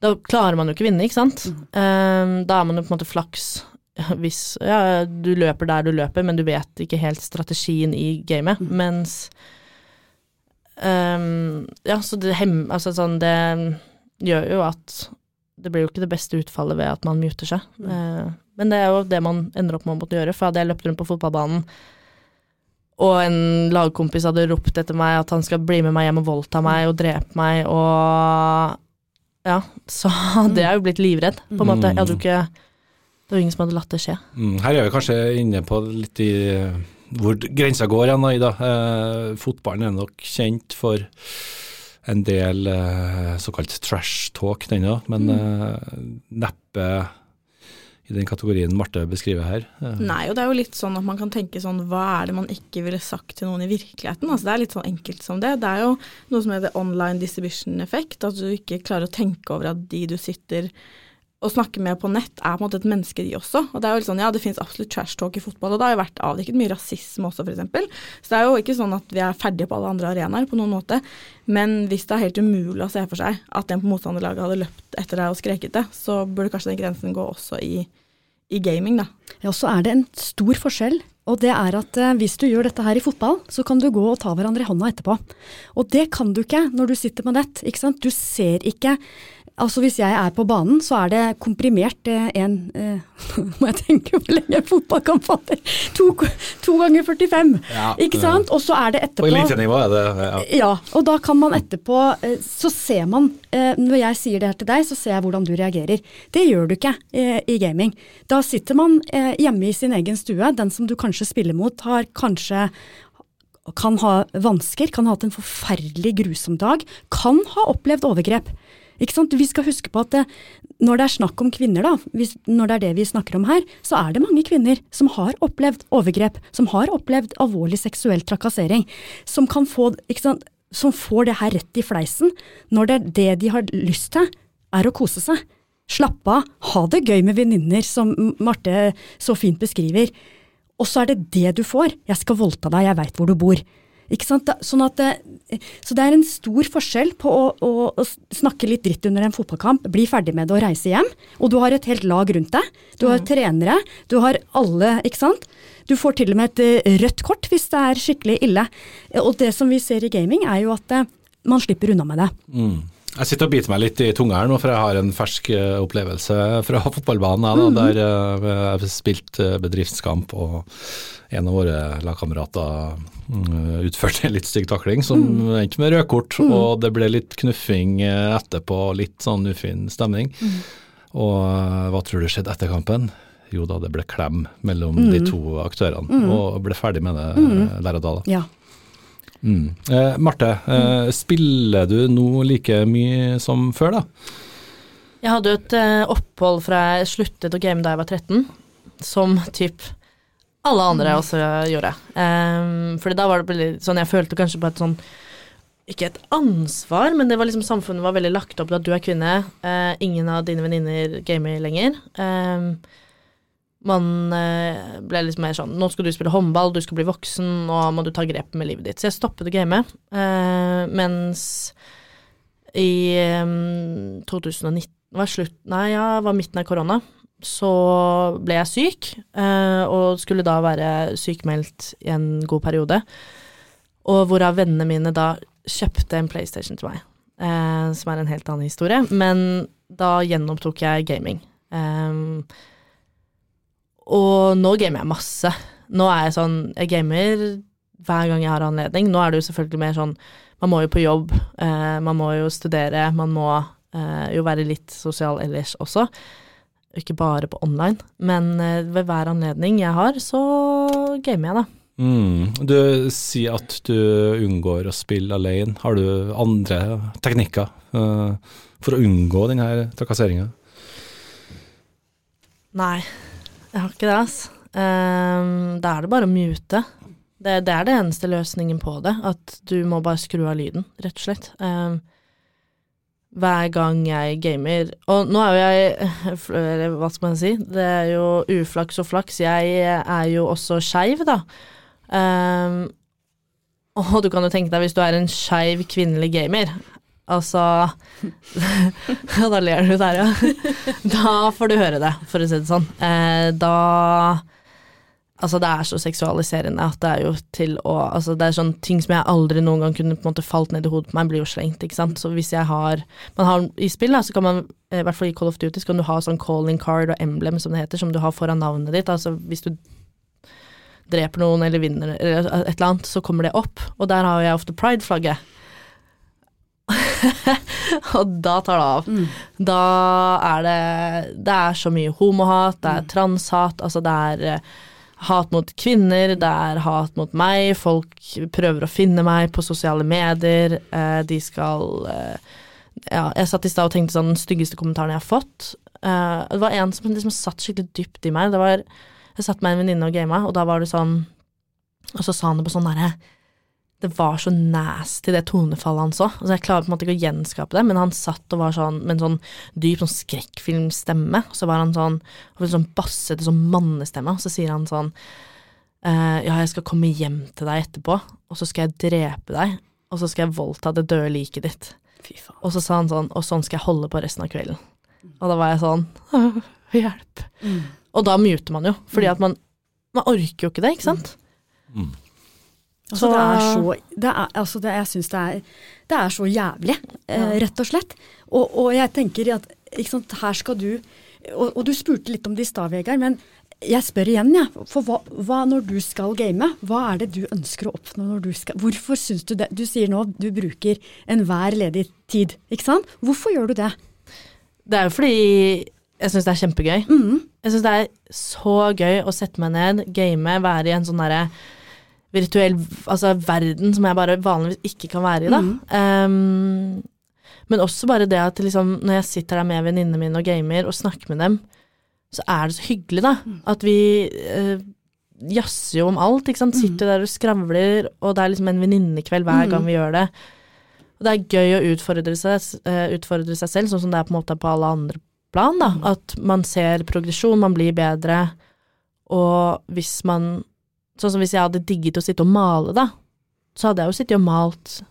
Da klarer man jo ikke vinne, ikke sant. Ehm, da er man jo på en måte flaks hvis ja, du løper der du løper, men du vet ikke helt strategien i gamet. Mens um, Ja, så det hem... Altså sånn, det gjør jo at det blir jo ikke det beste utfallet ved at man muter seg. Eh, men det er jo det man ender opp med å måtte gjøre. For hadde jeg løpt rundt på fotballbanen, og en lagkompis hadde ropt etter meg at han skal bli med meg hjem og voldta meg og drepe meg og Ja, så hadde jeg jo blitt livredd, på en måte. Jeg hadde jo ikke Det var ingen som hadde latt det skje. Mm, her er vi kanskje inne på litt i hvor grensa går igjen, Ida. Eh, fotballen er nok kjent for en del eh, såkalt trash talk, den òg, men eh, neppe i den kategorien Marte beskriver her. Eh, Nei, og det er jo litt sånn at man kan tenke sånn hva er det man ikke ville sagt til noen i virkeligheten? Altså det er litt sånn enkelt som det. Det er jo noe som heter online distribution effect, at du ikke klarer å tenke over at de du sitter og snakke med på nett, er på en måte et menneske, de også. Og det er jo sånn, ja, det finnes absolutt trash talk i fotball, og det har jo vært avdekket mye rasisme også, f.eks. Så det er jo ikke sånn at vi er ferdige på alle andre arenaer på noen måte. Men hvis det er helt umulig å se for seg at en på motstanderlaget hadde løpt etter deg og skreket det, så burde kanskje den grensen gå også i, i gaming, da. Ja, så er det en stor forskjell, og det er at eh, hvis du gjør dette her i fotball, så kan du gå og ta hverandre i hånda etterpå. Og det kan du ikke når du sitter på nett, ikke sant. Du ser ikke Altså hvis jeg er på banen, så er det komprimert eh, en eh, Må jeg tenke hvor lenge en fotballkamp fatter? To, to ganger 45, Ja, ikke sant? Og så er det etterpå På elitenivå er det ja. ja, og da kan man etterpå eh, Så ser man eh, Når jeg sier det her til deg, så ser jeg hvordan du reagerer. Det gjør du ikke i gaming. Da sitter man hjemme i sin egen stue. Den som du kanskje spiller mot, har kanskje kan ha vansker, kan ha hatt en forferdelig grusom dag, kan ha opplevd overgrep. Ikke sant? Vi skal huske på at det, når det er snakk om kvinner, da, hvis, når det er det vi snakker om her, så er det mange kvinner som har opplevd overgrep, som har opplevd alvorlig seksuell trakassering, som kan få, ikke sant, som får det her rett i fleisen, når det er det de har lyst til, er å kose seg. Slappe av, ha det gøy med venninner, som Marte så fint beskriver. Og så er det det du får. Jeg skal voldta deg, jeg veit hvor du bor. Ikke sant? Sånn at det, så det er en stor forskjell på å, å, å snakke litt dritt under en fotballkamp, bli ferdig med det og reise hjem, og du har et helt lag rundt deg. Du har trenere, du har alle, ikke sant. Du får til og med et eh, rødt kort hvis det er skikkelig ille. Og det som vi ser i gaming, er jo at eh, man slipper unna med det. Mm. Jeg sitter og biter meg litt i tunga her nå, for jeg har en fersk eh, opplevelse fra fotballbanen. Mhm. Der eh, jeg har spilt eh, bedriftskamp, og en av våre lagkamerater mm, utførte en litt stygg takling som mm. endte med rødkort. Mm. Og det ble litt knuffing etterpå, litt sånn ufin stemning. Mhm. Og hva tror du skjedde etter kampen? Jo da, det ble klem mellom de Mhm. to aktørene, Mhm. og ble ferdig med det der og da. da. Ja. Mm. Eh, Marte, eh, spiller du nå like mye som før, da? Jeg hadde jo et eh, opphold fra jeg sluttet å game da jeg var 13, som typ alle andre også gjorde. Um, fordi da var det veldig sånn, jeg følte kanskje på et sånn ikke et ansvar, men det var liksom samfunnet var veldig lagt opp til at du er kvinne. uh, ingen av dine venninner gamer lenger. Um, man eh, ble liksom mer sånn Nå skal du spille håndball, du skal bli voksen, nå må du ta grep med livet ditt. Så jeg stoppet å game. eh, mens i um, 2019 var slutt Nei, ja, var midten av korona. Så ble jeg syk, eh, og skulle da være sykmeldt i en god periode. Og hvorav vennene mine da kjøpte en PlayStation til meg, eh, som er en helt annen historie. Men da gjenopptok jeg gaming. Em, og nå gamer jeg masse. Nå er jeg sånn Jeg gamer hver gang jeg har anledning. Nå er det jo selvfølgelig mer sånn Man må jo på jobb, eh, man må jo studere, man må eh, jo være litt sosial ellers også. Ikke bare på online. Men eh, ved hver anledning jeg har, så gamer jeg, da. Mm. Du sier at du unngår å spille alene. Har du andre teknikker eh, for å unngå denne trakasseringa? Nei, jeg har ikke det, altså. Um, da er det bare å mute. Det, det er det eneste løsningen på det, at du må bare skru av lyden, rett og slett. Um, hver gang jeg gamer Og nå er jo jeg Hva skal man si? Det er jo uflaks og flaks. Jeg er jo også skeiv, da. Um, og du kan jo tenke deg, hvis du er en skeiv kvinnelig gamer Altså da ler du der, ja. Da får du høre det, for å si det sånn. Eh, da Altså, det er så seksualiserende at det er jo til å Altså, det er sånn ting som jeg aldri noen gang kunne på en måte falt ned i hodet på meg, blir jo slengt, ikke sant. Så hvis jeg har Man har i spill, da, så kan man, eh, i hvert fall i Call of Duty, så kan du ha sånn calling card og emblem, som det heter, som du har foran navnet ditt. Altså hvis du dreper noen eller vinner eller et eller annet, så kommer det opp. Og der har jeg ofte pride-flagget. og da tar det av. Da er det Det er så mye homohat, det er transhat, altså det er eh, hat mot kvinner, det er hat mot meg, folk prøver å finne meg på sosiale medier, eh, de skal eh, Ja, jeg satt i stad og tenkte sånn den styggeste kommentaren jeg har fått. Eh, det var en som liksom satt skikkelig dypt i meg. Det var Jeg satt med en venninne og gama, og da var det sånn Og så sa han det på sånn derre det var så nasty, det tonefallet han så. Altså, jeg klarer på en måte ikke å gjenskape det, men han satt og var sånn med en sånn dyp sånn skrekkfilmstemme. Så var han sånn sånn bassete sånn mannestemme, og så sier han sånn eh, Ja, jeg skal komme hjem til deg etterpå, og så skal jeg drepe deg, og så skal jeg voldta det døde liket ditt. Og så sa han sånn Og sånn skal jeg holde på resten av kvelden. Og da var jeg sånn Hjelp. Mm. Og da muter man jo, fordi at man Man orker jo ikke det, ikke sant? Altså, det er så det er, altså, det, Jeg syns det, det er så jævlig, eh, rett og slett. Og, og jeg tenker at sant, her skal du og, og du spurte litt om det i stad, Vegard, men jeg spør igjen, jeg. Ja, for hva, hva når du skal game, hva er det du ønsker å oppnå når du skal Hvorfor syns du det? Du sier nå du bruker enhver ledig tid, ikke sant? Hvorfor gjør du det? Det er jo fordi jeg syns det er kjempegøy. Mm. Jeg syns det er så gøy å sette meg ned, game, være i en sånn derre virtuell altså, verden som jeg bare vanligvis ikke kan være i, da. Um, men også bare det at liksom, når jeg sitter der med venninnene mine og gamer og snakker med dem, så er det så hyggelig, da. At vi uh, jazzer jo om alt, ikke sant. Sitter der og skravler, og det er liksom en venninnekveld hver Mm. gang vi gjør det. Og det er gøy å utfordre seg, uh, utfordre seg selv, sånn som det er på en måte på alle andre plan, da. At man ser progresjon, man blir bedre, og hvis man Sånn som hvis jeg hadde digget å sitte og male, da, så hadde jeg jo sittet og malt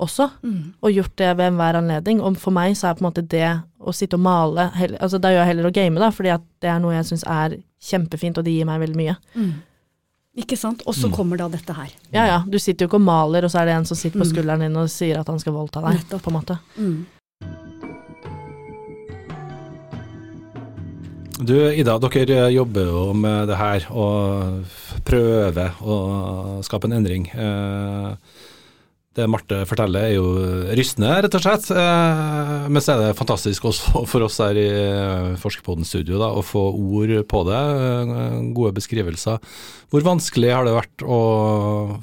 også, Mm. og gjort det ved enhver anledning. Og for meg så er på en måte det å sitte og male heller, Altså da gjør jeg heller å game, da, fordi at det er noe jeg syns er kjempefint, og det gir meg veldig mye. Mm. Ikke sant. Og så kommer da dette her. Ja ja, du sitter jo ikke og maler, og så er det en som sitter på Mm. skulderen din og sier at han skal voldta deg, Nettopp. på en måte. Mm. Du Ida, dere jobber jo med det her og prøver å skape en endring. Eh, Det Marte forteller er jo rystende, rett og slett. Eh, Men så er det fantastisk også for oss her i Forskerpodden studio da, å få ord på det. eh, Gode beskrivelser. Hvor vanskelig har det vært å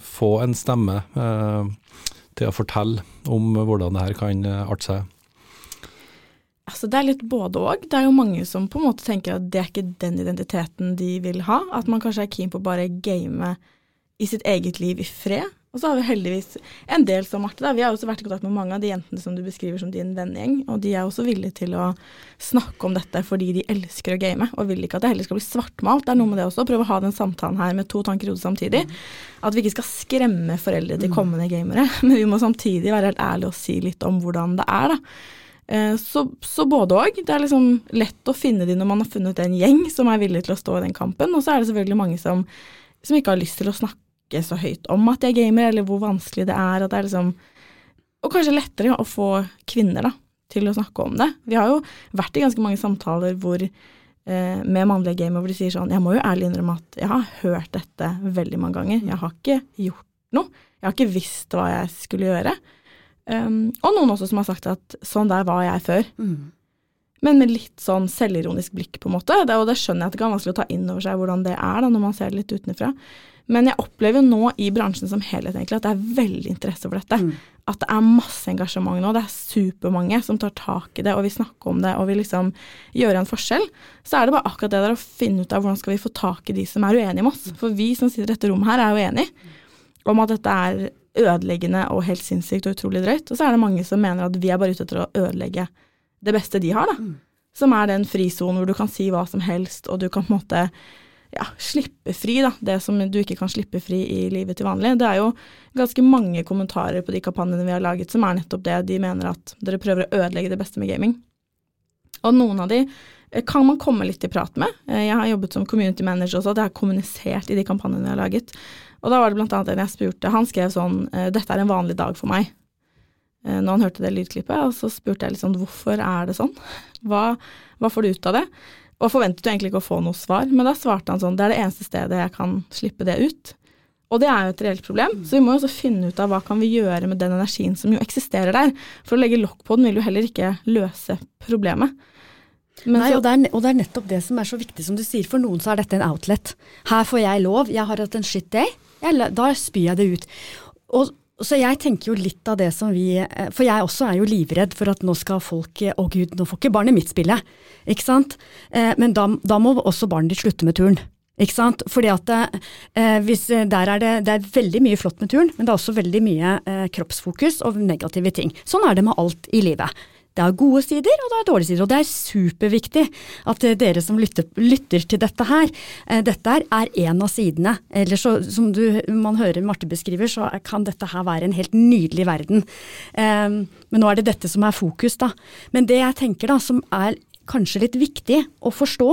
få en stemme eh, til å fortelle om hvordan det her kan arte seg? Altså, det er litt både og. Det er jo mange som på en måte tenker at det er ikke den identiteten de vil ha. At man kanskje er keen på å bare game i sitt eget liv i fred. Og så har vi heldigvis en del som Marte. Da. Vi har også vært i kontakt med mange av de jentene som du beskriver som din vennegjeng, og de er også villige til å snakke om dette fordi de elsker å game, og vil ikke at det heller skal bli svartmalt. Det er noe med det også, prøve å ha den samtalen her med to tanker i hodet samtidig. At vi ikke skal skremme foreldre til kommende gamere, men vi må samtidig være helt ærlige og si litt om hvordan det er, da. Eh, Så, så både òg. Det er liksom lett å finne de når man har funnet en gjeng som er villig til å stå i den kampen, og så er det selvfølgelig mange som, som ikke har lyst til å snakke så høyt om at de er gamer, eller hvor vanskelig det er. At det er liksom Og kanskje lettere å få kvinner da, til å snakke om det. Vi har jo vært i ganske mange samtaler hvor eh, med mannlige gamere hvor de sier sånn Jeg må jo ærlig innrømme at jeg har hørt dette veldig mange ganger. Jeg har ikke gjort noe. Jeg har ikke visst hva jeg skulle gjøre. Um, og noen også som har sagt at sånn der var jeg før. Men med litt sånn selvironisk blikk, på en måte. Det, og det skjønner jeg at det kan være vanskelig å ta inn over seg hvordan det er da, når man ser det litt utenfra. Men jeg opplever nå i bransjen som helhet egentlig at det er veldig interesse for dette. At det er masse engasjement nå. Det er supermange som tar tak i det og vil snakke om det og vil liksom gjøre en forskjell. Så er det bare akkurat det der å finne ut av hvordan skal vi få tak i de som er uenige med oss. For vi som sitter i dette rommet her, er jo enige om at dette er ødeleggende og helt sinnssykt og utrolig drøyt. Og så er det mange som mener at vi er bare ute etter å ødelegge det beste de har, da. Som er den frisonen hvor du kan si hva som helst, og du kan på en måte ja, slippe fri, da. Det som du ikke kan slippe fri i livet til vanlig. Det er jo ganske mange kommentarer på de kampanjene vi har laget som er nettopp det. De mener at dere prøver å ødelegge det beste med gaming. Og noen av de eh, kan man komme litt i prat med. Eh, Jeg har jobbet som community manager også, det har kommunisert i de kampanjene vi har laget. Og da var det blant annet en jeg spurte, han skrev sånn eh, Dette er en vanlig dag for meg. Eh, Når han hørte det lydklippet, og så spurte jeg litt sånn hvorfor er det sånn? Hva, hva får du ut av det? Og forventet jo egentlig ikke å få noe svar, men da svarte han sånn det er det eneste stedet jeg kan slippe det ut. Og det er jo et reelt problem, så vi må jo også finne ut av hva kan vi gjøre med den energien som jo eksisterer der. For å legge lokk på den vil jo heller ikke løse problemet. Men Nei, og det, er, og det er nettopp det som er så viktig, som du sier. For noen så er dette en outlet. Her får jeg lov, jeg har hatt en shit day. Jeg, da spyr jeg det ut. Og, så jeg tenker jo litt av det som vi eh, For jeg også er jo livredd for at nå skal folk eh, Å gud, nå får ikke barnet mitt spille. Ikke sant? Eh, men da, da må også barnet ditt slutte med turn. Ikke sant? Fordi at eh, hvis, der er det, det er veldig mye flott med turn, men det er også veldig mye eh, kroppsfokus og negative ting. Sånn er det med alt i livet. Det er gode sider, og det er dårlige sider. Og det er superviktig at eh, dere som lytter, lytter til dette her, eh, dette er en av sidene. Eller så, som du, man hører Marte beskriver, så kan dette her være en helt nydelig verden. Eh, men nå er det dette som er fokus, da. Men det jeg tenker da, som er kanskje litt viktig å forstå,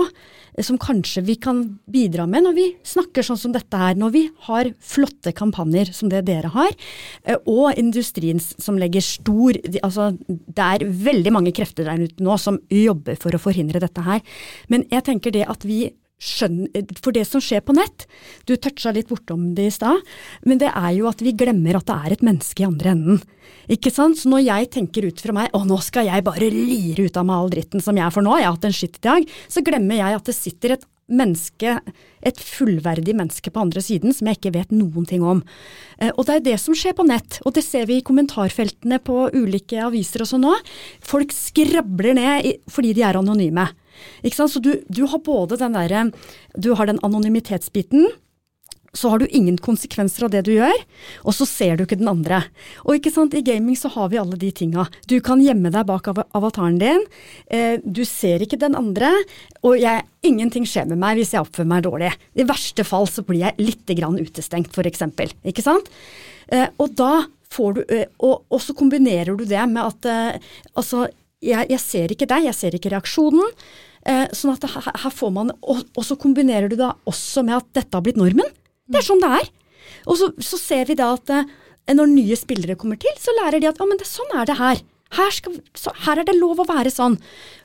eh, som kanskje vi kan bidra med når vi snakker sånn som dette her, når vi har flotte kampanjer som det dere har, eh, og industrien som legger stor Altså, det er veldig mange krefter der ute nå som jobber for å forhindre dette her. Men jeg tenker det at vi skjønner For det som skjer på nett, du toucha litt bortom det i stad, men det er jo at vi glemmer at det er et menneske i andre enden. Ikke sant? Så når jeg tenker ut fra meg å nå skal jeg bare lire ut av meg all dritten som jeg er for nå, jeg har hatt en skitt dag, så glemmer jeg at det sitter et menneske, et fullverdig menneske på andre siden som jeg ikke vet noen ting om. Eh, og det er det som skjer på nett, og det ser vi i kommentarfeltene på ulike aviser og sånn nå. Folk skrabler ned fordi de er anonyme. Ikke sant? Så du, du har både den derre Du har den anonymitetsbiten, så har du ingen konsekvenser av det du gjør, og så ser du ikke den andre. Og ikke sant, i gaming så har vi alle de tinga. Du kan gjemme deg bak av avataren din, eh, du ser ikke den andre, og jeg, ingenting skjer med meg hvis jeg oppfører meg dårlig. I verste fall så blir jeg litt grann utestengt, for eksempel. Ikke sant? Eh, og da får du, eh, og, og, så kombinerer du det med at eh, altså, jeg, jeg ser ikke deg, jeg ser ikke reaksjonen. Eh, sånn at her, her får man, og, og så kombinerer du da også med at dette har blitt normen. Det er sånn det er. Og så, så ser vi da at eh, når nye spillere kommer til, så lærer de at ja, men det, sånn er det her. Her, skal, så, her, er det lov å være sånn.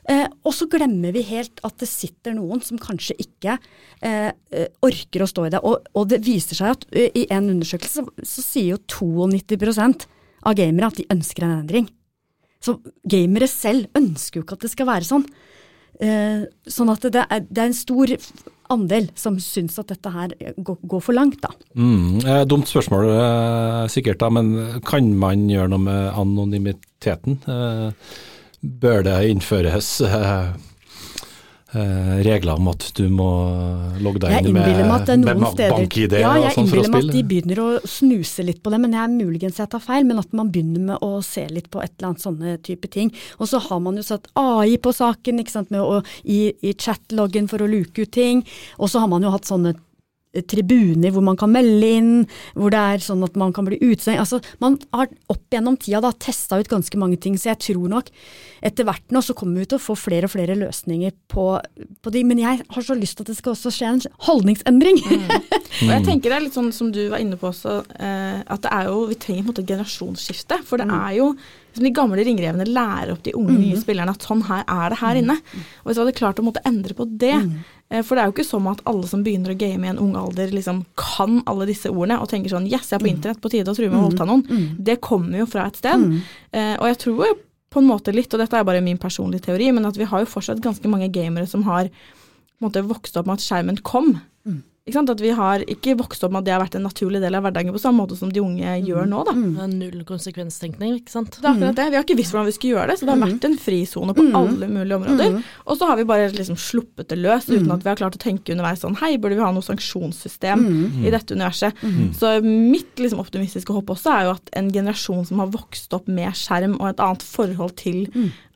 Eh, og så glemmer vi helt at det sitter noen som kanskje ikke eh, eh orker å stå i det. Og, og det viser seg at uh, i en undersøkelse så, så sier jo 92% av gamere at de ønsker en endring. Så gamere selv ønsker jo ikke at det skal være sånn. Eh, sånn at det er, det er, en stor andel som syns at dette her går, går for langt, da. Mm, eh, dumt spørsmål eh, sikkert, da, men kan man gjøre noe med anonymiteten? Eh, bør det innføres eh, regler om at du må logge deg inn med, med bank-ID ja, og sånn for å spille? Jeg innbiller meg at de begynner å snuse litt på det, men jeg muligens jeg tar feil. Men at man begynner med å se litt på et eller annet sånne type ting. Og så har man jo satt AI på saken ikke sant, med å, i, i chatloggen for å luke ut ting. Og så har man jo hatt sånne tribuner hvor man kan melde inn, hvor det er sånn at man kan bli utestengt. Altså, man har opp gjennom tida da testa ut ganske mange ting, så jeg tror nok etter hvert nå så kommer vi til å få flere og flere løsninger på, på de. Men jeg har så lyst til at det skal også skje en holdningsendring. Mm. Og jeg tenker det er litt sånn som du var inne på også, eh, at det er jo, vi trenger på en måte et generasjonsskifte. For det mm. er jo som de gamle ringrevene lærer opp de unge nye mm. spillerne at sånn her er det her mm. inne. Og hvis vi hadde klart å måtte endre på det eh, For det er jo ikke sånn at alle som begynner å game i en ung alder, liksom kan alle disse ordene og tenker sånn Yes, jeg er på internett, på tide å true med å voldta noen. Det kommer jo fra et sted. Eh, og jeg tror på en måte litt, og dette er bare min personlige teori, men at vi har jo fortsatt ganske mange gamere som har måte vokst opp med at skjermen kom. Mm. At vi har ikke vokst opp med at det har vært en naturlig del av hverdagen på samme måte som de unge mm. gjør nå. Da. Mm. Null konsekvenstenkning, ikke sant. Det er akkurat det. Vi har ikke visst hvordan vi skulle gjøre det, så det har mm. vært en frisone på mm. alle mulige områder. Mm. Og så har vi bare liksom sluppet det løs uten at vi har klart å tenke underveis sånn hei, burde vi ha noe sanksjonssystem i dette universet. Så mitt liksom optimistiske håp også er jo at en generasjon som har vokst opp med skjerm og et annet forhold til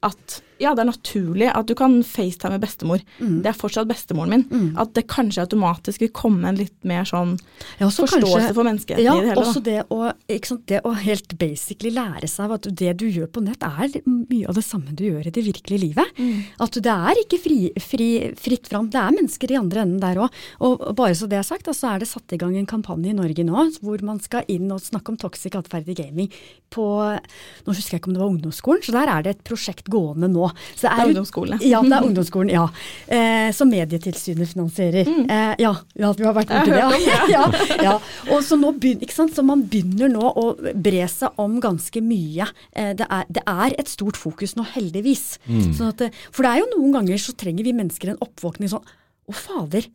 at ja, det er naturlig at du kan facetime bestemor. Mm. Det er fortsatt bestemoren min. Mm. At det kanskje automatisk vil komme en litt mer sånn ja, forståelse kanskje, for menneskeheten ja, i det hele. Også det å, sant, det å, helt basically lære seg at det du gjør på nett er mye av det samme du gjør i det virkelige livet. Mm. At det er ikke fri, fri, fritt fram. Det er mennesker i andre enden der òg. Og bare så det er sagt, så er det satt i gang en kampanje i Norge nå hvor man skal inn og snakke om toxic atferd i gaming på Nå husker jeg ikke om det var ungdomsskolen, så der er det et prosjekt gående nå. Så det er, det er ungdomsskolen. Ja, det er ungdomsskolen, ja. Eh, som Medietilsynet finansierer. Mm. Eh, ja, ja, vi har vært borti det. Ja. ja, ja. Og så, nå begynner, ikke sant? så man begynner nå å bre seg om ganske mye. Eh, det, er, det, er, et stort fokus nå, heldigvis. Mm. Sånn at, for det er jo noen ganger så trenger vi mennesker en oppvåkning sånn Å, fader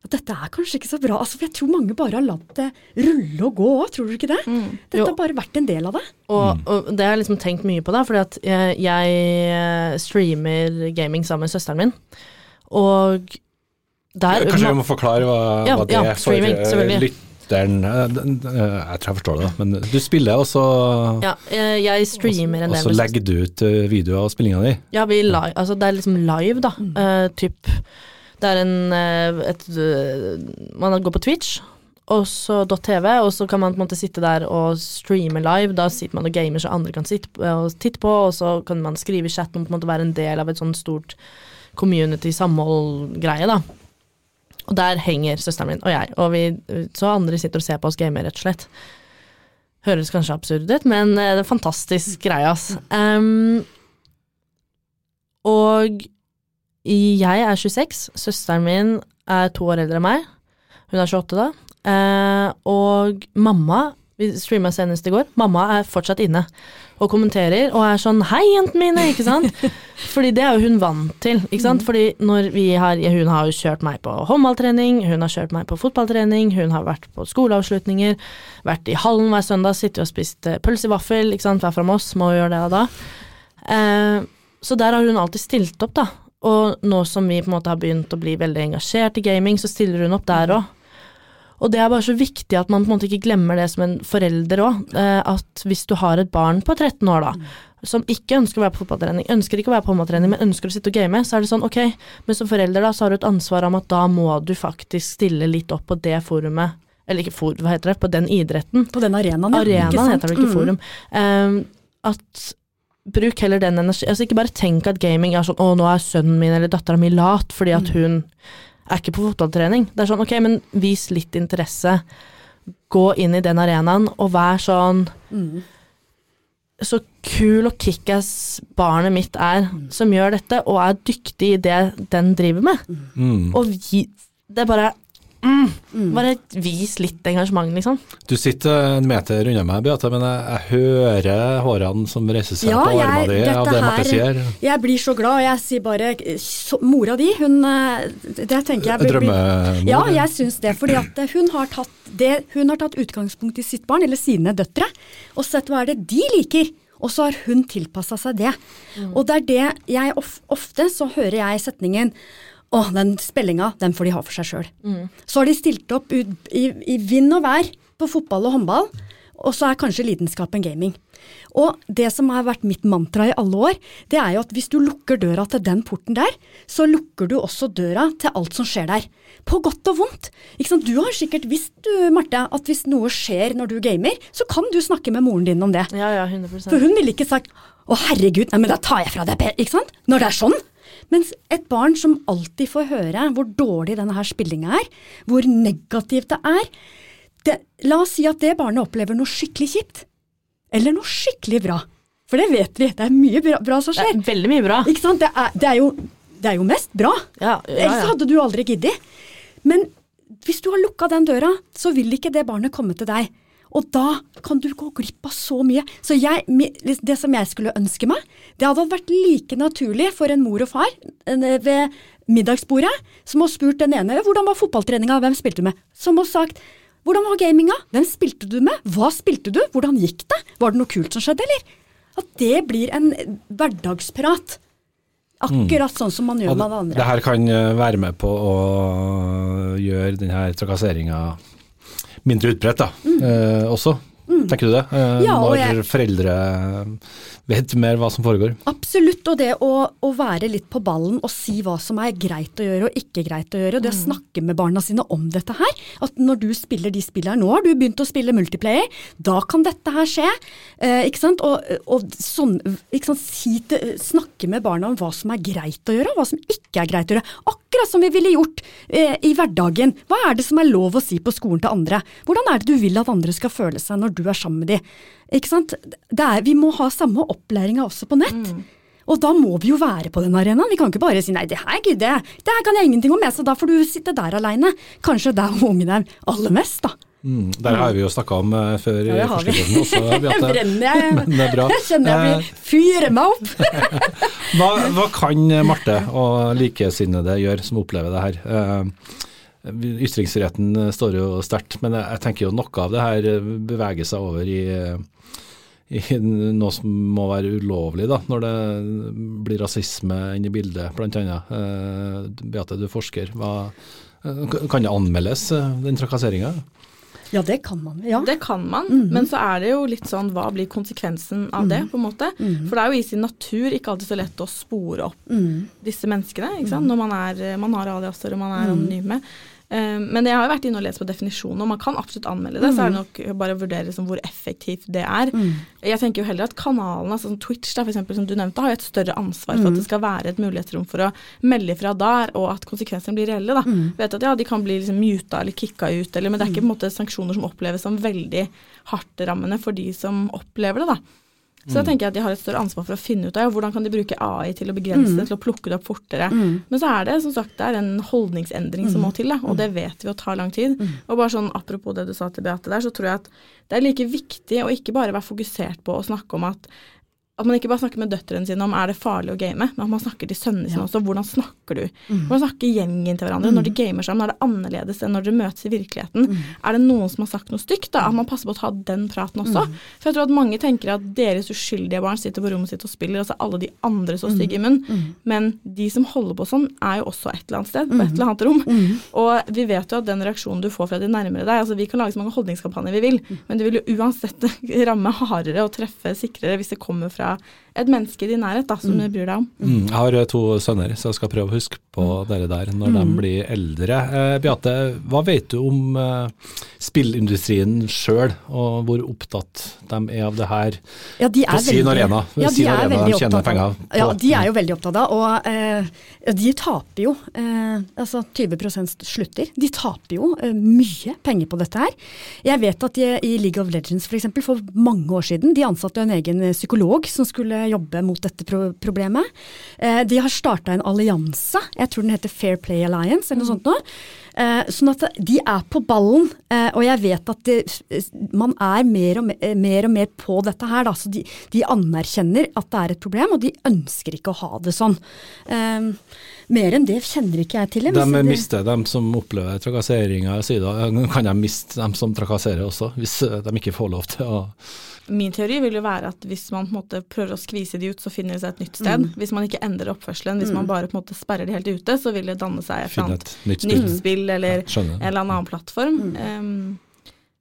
at dette er kanskje ikke så bra. Altså, for jeg tror mange bare har latt det rulle og gå òg, tror du ikke det? Mm. Dette jo. har bare vært en del av det. Og, mm. og, det har jeg liksom tenkt mye på, da, fordi at jeg, jeg eh, streamer gaming sammen med søsteren min, og der Kanskje vi må forklare hva, ja, hva det ja, er for uh, lytteren. Jeg tror jeg forstår det, men du spiller, og så Ja, jeg streamer en del. Og så legger du ut videoer av spillinga di? Ja, vi live, altså det er liksom live, da. Mm. Uh, typ det er en eh, et, eh, Man går på Twitch, og så .tv, og så kan man på en måte sitte der og streame live. Da sitter man og gamer så andre kan sitte og titte på, og så kan man skrive i chatten og på en måte være en del av et sånt stort community-samhold-greie, da. Og der henger søsteren min og jeg, og vi, så andre sitter og ser på oss game, rett og slett. Høres kanskje absurd ut, men eh, det er en fantastisk greie, ass. Um, og jeg er 26, søsteren min er to år eldre enn meg. Hun er 28 da. Eh, og mamma Vi streama senest i går. Mamma er fortsatt inne og kommenterer og er sånn 'hei, jentene mine', ikke sant? Fordi det er jo hun vant til, ikke sant. Fordi når vi har Hun har jo kjørt meg på håndballtrening, hun har kjørt meg på fotballtrening, hun har vært på skoleavslutninger, vært i hallen hver søndag, sittet og spist eh, pølse i vaffel, ikke sant, hver fra Moss, må jo gjøre det da. Eh, så der har hun alltid stilt opp, da. Og nå som vi på en måte har begynt å bli veldig engasjert i gaming, så stiller hun opp der òg. Og det er bare så viktig at man på en måte ikke glemmer det som en forelder òg. Eh, at hvis du har et barn på 13 år da, som ikke ønsker å være på fotballtrening, ønsker ikke å være på håndballtrening, men ønsker å sitte og game, så er det sånn ok, men som forelder da, så har du et ansvar om at da må du faktisk stille litt opp på det forumet. Eller ikke for, hva heter det, på den idretten. På den arenaen, ja. Arenaen heter det, ikke Mm. forum. Eh, at bruk heller den energi Altså ikke bare tenk at gaming er sånn å nå er sønnen min eller dattera mi lat fordi at hun er ikke på fotballtrening. Det er sånn ok, men vis litt interesse. Gå inn i den arenaen og vær sånn Mm. så kul og kickass barnet mitt er som gjør dette, og er dyktig i det den driver med. Mm. Og vi, det er bare mm, Bare vis litt engasjement, liksom. Du sitter en meter unna meg, Beate, men jeg, jeg hører hårene som reiser seg Ja, på armene dine av det Marte sier. Jeg blir så glad, og jeg sier bare så, Mora di, hun eh, Det tenker jeg blir- Drømmemor? Ja, jeg syns det. Fordi at hun har, tatt det, hun har tatt utgangspunkt i sitt barn, eller sine døtre, og sett hva er det de liker. Og så har hun tilpassa seg det. Og det er det jeg of, ofte så hører jeg setningen å, den spillinga, den får de ha for seg sjøl. Mm. Så har de stilt opp ut, i, i vind og vær på fotball og håndball, og så er kanskje lidenskapen gaming. Og det som har vært mitt mantra i alle år, det er jo at hvis du lukker døra til den porten der, så lukker du også døra til alt som skjer der. På godt og vondt. Du har sikkert visst, du Marte, at hvis noe skjer når du gamer, så kan du snakke med moren din om det. Ja, ja, 100% For hun ville ikke sagt 'Å, herregud, nei, men da tar jeg fra deg Per', ikke sant? Når det er sånn. Mens et barn som alltid får høre hvor dårlig denne her spillinga er, hvor negativt det er det, La oss si at det barnet opplever noe skikkelig kjipt. Eller noe skikkelig bra. For det vet vi, det er mye bra, bra som skjer. Det er veldig mye bra. Ikke sant? Det er, det er, jo, det er jo mest bra. ja, Ellers ja. hadde du aldri giddet. Men hvis du har lukka den døra, så vil ikke det barnet komme til deg. Og da kan du gå glipp av så mye. Så jeg, det som jeg skulle ønske meg, det hadde vært like naturlig for en mor og far eh, ved middagsbordet som å spurt den ene hvordan var fotballtreninga, hvem spilte du med? Som å sagt hvordan var gaminga, hvem spilte du med, hva spilte du, hvordan gikk det, var det noe kult som skjedde, eller? At det blir en hverdagsprat. Akkurat sånn som man gjør med alle det andre. her kan eh, være med på å gjøre denne trakasseringa mindre utbredt, da, eh, også. Mm. Tenker du det? Eh, Ja, når jeg- foreldre vet mer hva som foregår. Absolutt, og det å, å være litt på ballen og si hva som er greit å gjøre og ikke greit å gjøre, og det å snakke med barna sine om dette her. At når du spiller de spillene her, nå har du begynt å spille multiplayer, da kan dette her skje. Eh, ikke sant? Og, og sånn, ikke sant? Si til, snakke med barna om hva som er greit å gjøre, og hva som ikke er greit å gjøre. Akkurat som vi ville gjort eh, i hverdagen. Hva er det som er lov å si på skolen til andre? Hvordan er det du vil at andre skal føle seg når du er sammen med dem? Ikke sant? Det er, vi må ha samme opplæringa også på nett. Og da må vi jo være på den arenaen. Vi kan ikke bare si nei, det her gidder jeg, det her kan jeg ingenting om, jeg, så da får du sitte der aleine. Kanskje der ungene er aller mest, da. Mm, der har vi jo snakka om uh, før Ja, i det har vi. Også, Beate. Brenner jeg? Men det er bra. Jeg kjenner jeg Eh, blir fyrer meg opp. Hva, hva kan Marte og likesinnede gjøre som opplever det her? Uh, Ytringsretten står jo sterkt, men jeg, jeg tenker jo noe av det her beveger seg over i, i noe som må være ulovlig, da, når det blir rasisme inne i bildet, bl.a. Eh, Beate, du forsker. Hva, eh, kan det anmeldes, eh, den trakasseringa? Ja, det kan man. Ja. Det kan man, Mhm. men så er det jo litt sånn hva blir konsekvensen av det, Mhm. på en måte. Mhm. For det er jo i sin natur ikke alltid så lett å spore opp Mm. disse menneskene, ikke sant. Mhm. Når man, er, man har aliaser og man er Mhm. anonyme. Eh, men jeg har jo vært inne og lest på definisjonen, og man kan absolutt anmelde det. Så er det Mhm. nok bare å vurdere liksom hvor effektivt det er. Mm. Jeg tenker jo heller at kanalen, altså som Twitch da, for eksempel, som du nevnte, har jo et større ansvar for mm. at det skal være et mulighetsrom for å melde ifra der, og at konsekvensene blir reelle. da. Mm. Vet at ja, De kan bli liksom muta eller kicka ut, eller, men det er ikke på en måte sanksjoner som oppleves som veldig hardtrammende for de som opplever det. da. Så da Mm. tenker jeg at de har et større ansvar for å finne ut av hvordan kan de bruke AI til å begrense Mm. det, til å plukke det opp fortere. Mm. Men så er det som sagt det er en holdningsendring som Mm. må til, da, og det vet vi å tar lang tid. Og bare sånn apropos det du sa til Beate der, så tror jeg at det er like viktig å ikke bare være fokusert på å snakke om at at man ikke bare snakker med døtrene sine om er det farlig å game, men at man snakker til sønnene sine også. Hvordan snakker du? Mm. Hvordan snakker gjengen til hverandre? Mm. Når de gamer sammen, er det annerledes enn når dere møtes i virkeligheten? Er det noen som har sagt noe stygt, da? At man passer på å ta den praten også. Mm. For jeg tror at mange tenker at deres uskyldige barn sitter på rommet sitt og spiller, og så er alle de andre så stygge i Mm. munnen. Men de som holder på sånn, er jo også et eller annet sted, på Mm. et eller annet rom. Og vi vet jo at den reaksjonen du får fra de nærmere deg, altså vi kan lage så mange holdningskampanjer vi vil, Mm. men det vil jo uansett ramme hardere og treffe sikrere hvis det kommer fra fra et menneske i din nærhet da, som du bryr deg om. Mm, jeg har eh, to sønner, så jeg skal prøve å huske på dere der når Mm. de blir eldre. Eh, Beate, hva vet du om eh, spillindustrien sjøl, og hvor opptatt de er av det her Ja, de på sin veldig- arena? Ja, de er arena veldig opptatt av-. Ja, de er jo veldig opptatt av, og eh, de taper jo. Eh, altså 20 slutter. De taper jo eh, mye penger på dette her. Jeg vet at de, i League of Legends for eksempel, for mange år siden, de ansatte jo en egen psykolog som skulle jobbe mot dette pro problemet. Eh, de har starta en allianse, jeg tror den heter Fair Play Alliance eller noe sånt nå. Eh, sånn at de er på ballen, eh, og jeg vet at de, man er mer og mer, mer og mer på dette her. Da, så de, de anerkjenner at det er et problem, og de ønsker ikke å ha det sånn. Eh, mer enn det kjenner ikke jeg til. jeg. De mister dem som opplever da. Kan de miste dem som trakasserer også, hvis eh, de ikke får lov til å Min teori vil jo være at hvis man på en måte prøver å skvise de ut, så finner de seg et nytt sted. Mm. Hvis man ikke endrer oppførselen, hvis Mm. man bare på en måte sperrer de helt ute, så vil det danne seg et annet et nytt spill. nytt spill eller Ja, en eller annen plattform. Um,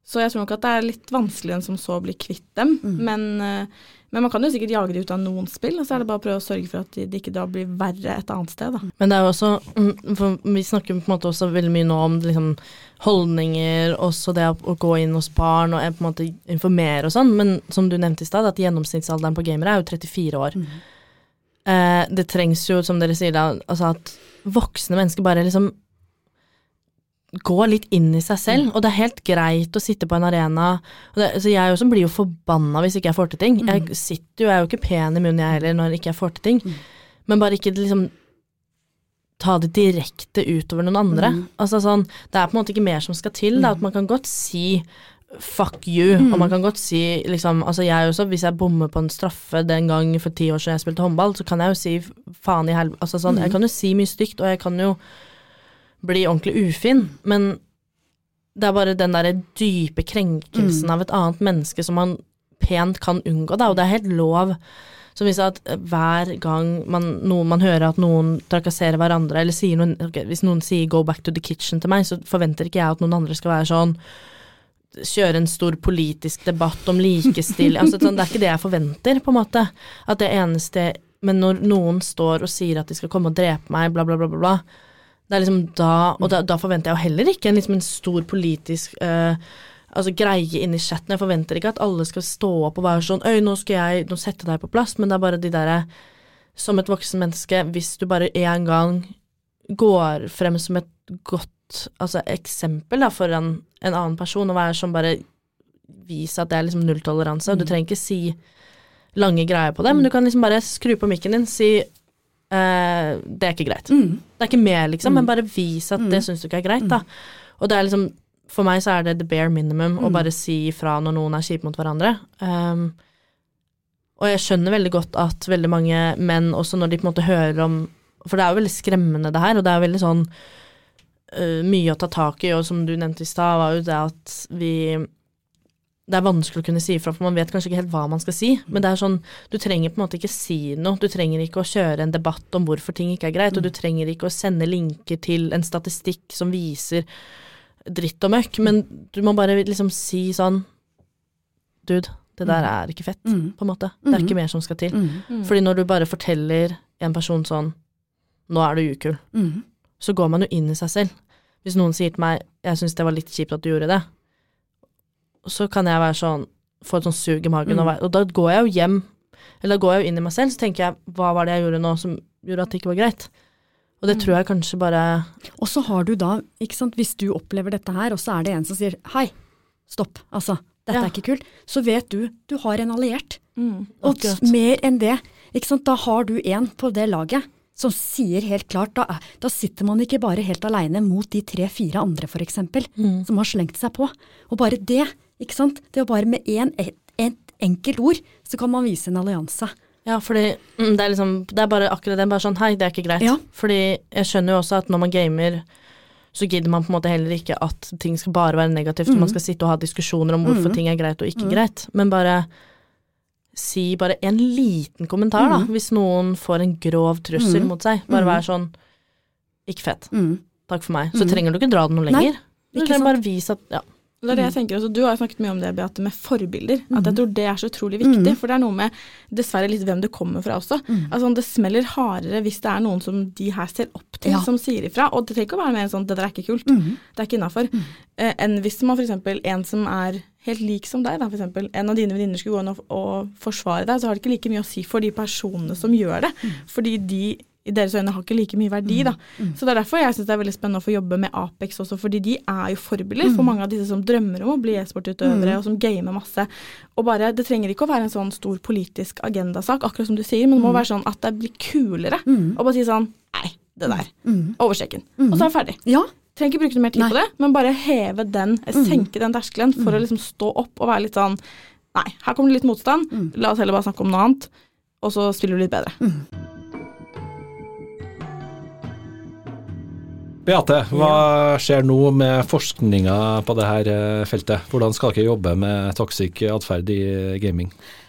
så jeg tror nok at det er litt vanskeligere enn som så å bli kvitt dem. Men, uh, men man kan jo sikkert jage de ut av noen spill, og så er det bare å prøve å sørge for at de, det ikke da blir verre et annet sted. Da. Men det er jo også mm, for Vi snakker på en måte også veldig mye nå om liksom, holdninger, også det å, gå inn hos barn og eh, på en måte informere og sånn, men som du nevnte i stad, at gjennomsnittsalderen på gamere er jo 34 år. Eh, det trengs jo, som dere sier da, altså at voksne mennesker bare liksom går litt inn i seg selv, og det er helt greit å sitte på en arena. Det, så jeg også blir jo forbanna hvis ikke jeg får til ting. Jeg sitter jo, jeg er jo ikke pen i munnen jeg heller når ikke jeg får til ting, men bare ikke liksom ta det direkte utover noen andre. Mm. Altså sånn, det er på en måte ikke mer som skal til, da, at man kan godt si fuck you, Mm. og man kan godt si liksom, altså jeg også, hvis jeg bommer på en straffe den gang for ti år siden jeg spilte håndball, så kan jeg jo si faen i helvete, altså sånn, Mm. jeg kan jo si mye stygt, og jeg kan jo bli ordentlig ufin, men det er bare den derre dype krenkelsen Mm. av et annet menneske som man pent kan unngå, da, og det er helt lov. Som viser at hver gang man, noen, man hører at noen trakasserer hverandre, eller noen, okay, hvis noen sier 'go back to the kitchen' til meg, så forventer ikke jeg at noen andre skal være sånn Kjøre en stor politisk debatt om likestilling. altså, sånn, det er ikke det jeg forventer, på en måte. At det eneste Men når noen står og sier at de skal komme og drepe meg, bla, bla, bla, bla, bla det er liksom da, og da, da forventer jeg jo heller ikke en, liksom en stor politisk uh, altså greie inni chatten. Jeg forventer ikke at alle skal stå opp og være sånn Øy, nå skal jeg nå sette deg på plass, men det er bare de derre Som et voksen menneske, hvis du bare én gang går frem som et godt altså eksempel da, for en annen person, og være sånn bare Vise at det er liksom nulltoleranse, og du trenger ikke si lange greier på det, men du kan liksom bare skru på mikken din, si eh, det er ikke greit. Det er ikke mer, liksom, men bare vis at det syns du ikke er greit, da. Og det er liksom For meg så er det the bare minimum å Mm. bare si ifra når noen er kjipe mot hverandre. Um, og jeg skjønner veldig godt at veldig mange menn, også når de på en måte hører om For det er jo veldig skremmende, det her, og det er veldig sånn uh, mye å ta tak i, og som du nevnte i stad, var jo det at vi det er vanskelig å kunne si ifra, for man vet kanskje ikke helt hva man skal si. Men det er sånn, du trenger på en måte ikke si noe. Du trenger ikke å kjøre en debatt om hvorfor ting ikke er greit, og du trenger ikke å sende linker til en statistikk som viser dritt og møkk, men du må bare liksom si sånn Dude, det der Mm. er ikke fett, Mm. på en måte. Det er Mm. ikke mer som skal til. Mm. Mm. Fordi når du bare forteller en person sånn Nå er du ukul. Mm. Så går man jo inn i seg selv. Hvis noen sier til meg jeg syns det var litt kjipt at du gjorde det, så kan jeg være sånn få et sånn sug i magen, Mm. og, være, og da går jeg jo hjem, eller da går jeg jo inn i meg selv, så tenker jeg hva var det jeg gjorde nå som gjorde at det ikke var greit? Og det tror jeg kanskje bare Og så har du da, ikke sant, hvis du opplever dette her, og så er det en som sier hei, stopp, altså. dette Ja. er ikke kult, så vet du du har en alliert. Mm, og akkurat. mer enn det, ikke sant, da har du en på det laget som sier helt klart, da, da sitter man ikke bare helt aleine mot de tre-fire andre for eksempel, Mm. som har slengt seg på. Og bare det, ikke sant, det er bare med én, et, et enkelt ord, så kan man vise en allianse. Ja, fordi mm, det er liksom Det er bare akkurat det. Bare sånn hei, det er ikke greit. Ja. Fordi jeg skjønner jo også at når man gamer, så gidder man på en måte heller ikke at ting skal bare være negativt, Mhm. man skal sitte og ha diskusjoner om hvorfor mm. ting er greit og ikke mm. greit. Men bare si bare en liten kommentar, da, Mhm. hvis noen får en grov trussel Mhm. mot seg. Bare vær sånn Ikke fett. Mm. Takk for meg. Så Mhm. trenger du ikke dra det noe Nei, lenger. Du trenger sant. bare vise at Ja. Det er det jeg tenker også. Du har jo snakket mye om det, Beate, med forbilder. At jeg tror det er så utrolig viktig. Mhm. For det er noe med dessverre litt hvem du kommer fra også. Altså Det smeller hardere hvis det er noen som de her ser opp til, Ja. som sier ifra. Og det trenger ikke å være mer sånn 'det der er ikke kult', det er ikke innafor. Eh, enn hvis man f.eks. en som er helt lik som deg, da, for eksempel, en av dine venninner skulle gå inn og, og forsvare deg, så har det ikke like mye å si for de personene som gjør det. Fordi de i deres øyne har ikke like mye verdi, da. Så det er derfor jeg syns det er veldig spennende å få jobbe med Apex også, fordi de er jo forbilder for mange av disse som drømmer om å bli e-sportutøvere, Mm. og som gamer masse. Og bare, Det trenger ikke å være en sånn stor politisk agendasak, akkurat som du sier, men det må være sånn at det blir kulere Mm. å bare si sånn Nei, det der. Mm. Over. Mm. Og så er jeg ferdig. Ja. Trenger ikke bruke noe mer tid Nei. på det, men bare heve den, eh, Mm. senke den terskelen for å liksom stå opp og være litt sånn Nei, her kommer det litt motstand, Mm. la oss heller bare snakke om noe annet, og så spiller du litt bedre. Beate, hva skjer nå med forskninga på dette eh, feltet? Hvordan skal dere jobbe med toxic atferd i gaming?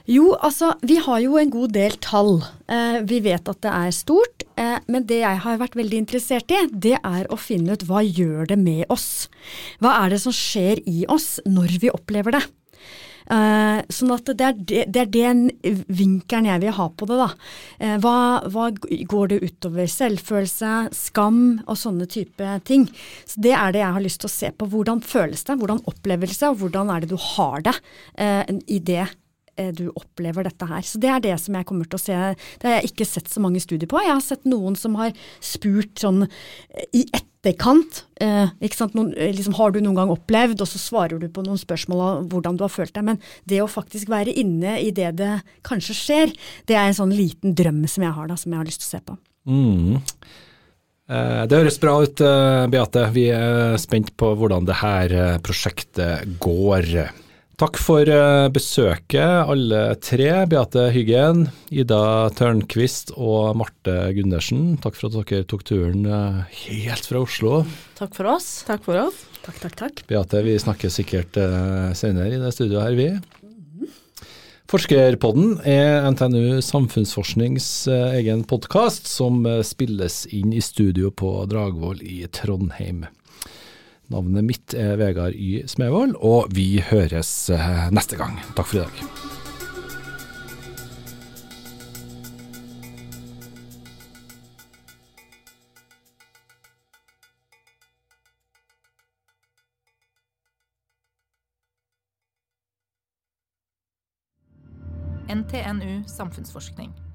Jo, altså, vi har jo en god del tall. Eh, vi vet at det er stort, eh, men det jeg har vært veldig interessert i, det er å finne ut hva gjør det med oss? Hva er det som skjer i oss når vi opplever det? Eh, sånn at det er, det, det er den vinkelen jeg vil ha på det, da. Uh, hva, hva går det utover selvfølelse, skam og sånne type ting? Så det er det jeg har lyst til å se på. Hvordan føles det, hvordan oppleves det, og hvordan er det du har det uh, i det du opplever dette her. Så det er det som jeg kommer til å se. Det har jeg ikke sett så mange studier på. Jeg har sett noen som har spurt sånn eh, i etterkant. Eh? Noen, eh, liksom, har du noen gang opplevd, og så svarer du på noen spørsmål om hvordan du har følt deg. Men det å faktisk være inne i det det kanskje skjer, det er en sånn liten drøm som jeg har da, som jeg har lyst til å se på. Mm. Eh, Det høres bra ut, eh, Beate. Vi er spent på hvordan det her eh, prosjektet går. Takk for eh, besøket, alle tre. Beate Hyggen, Ida Tørnquist og Marte Gundersen. Takk for at dere tok turen eh, helt fra Oslo. Takk for oss. Takk for oss. Takk, takk, takk. Beate, vi snakker sikkert eh, senere i det studioet her, vi. Forskerpodden er NTNU Samfunnsforsknings egen podkast, som spilles inn i studio på Dragvoll i Trondheim. Navnet mitt er Vegard Y. Smevold, og vi høres eh, neste gang. Takk for i dag. NTNU Samfunnsforskning.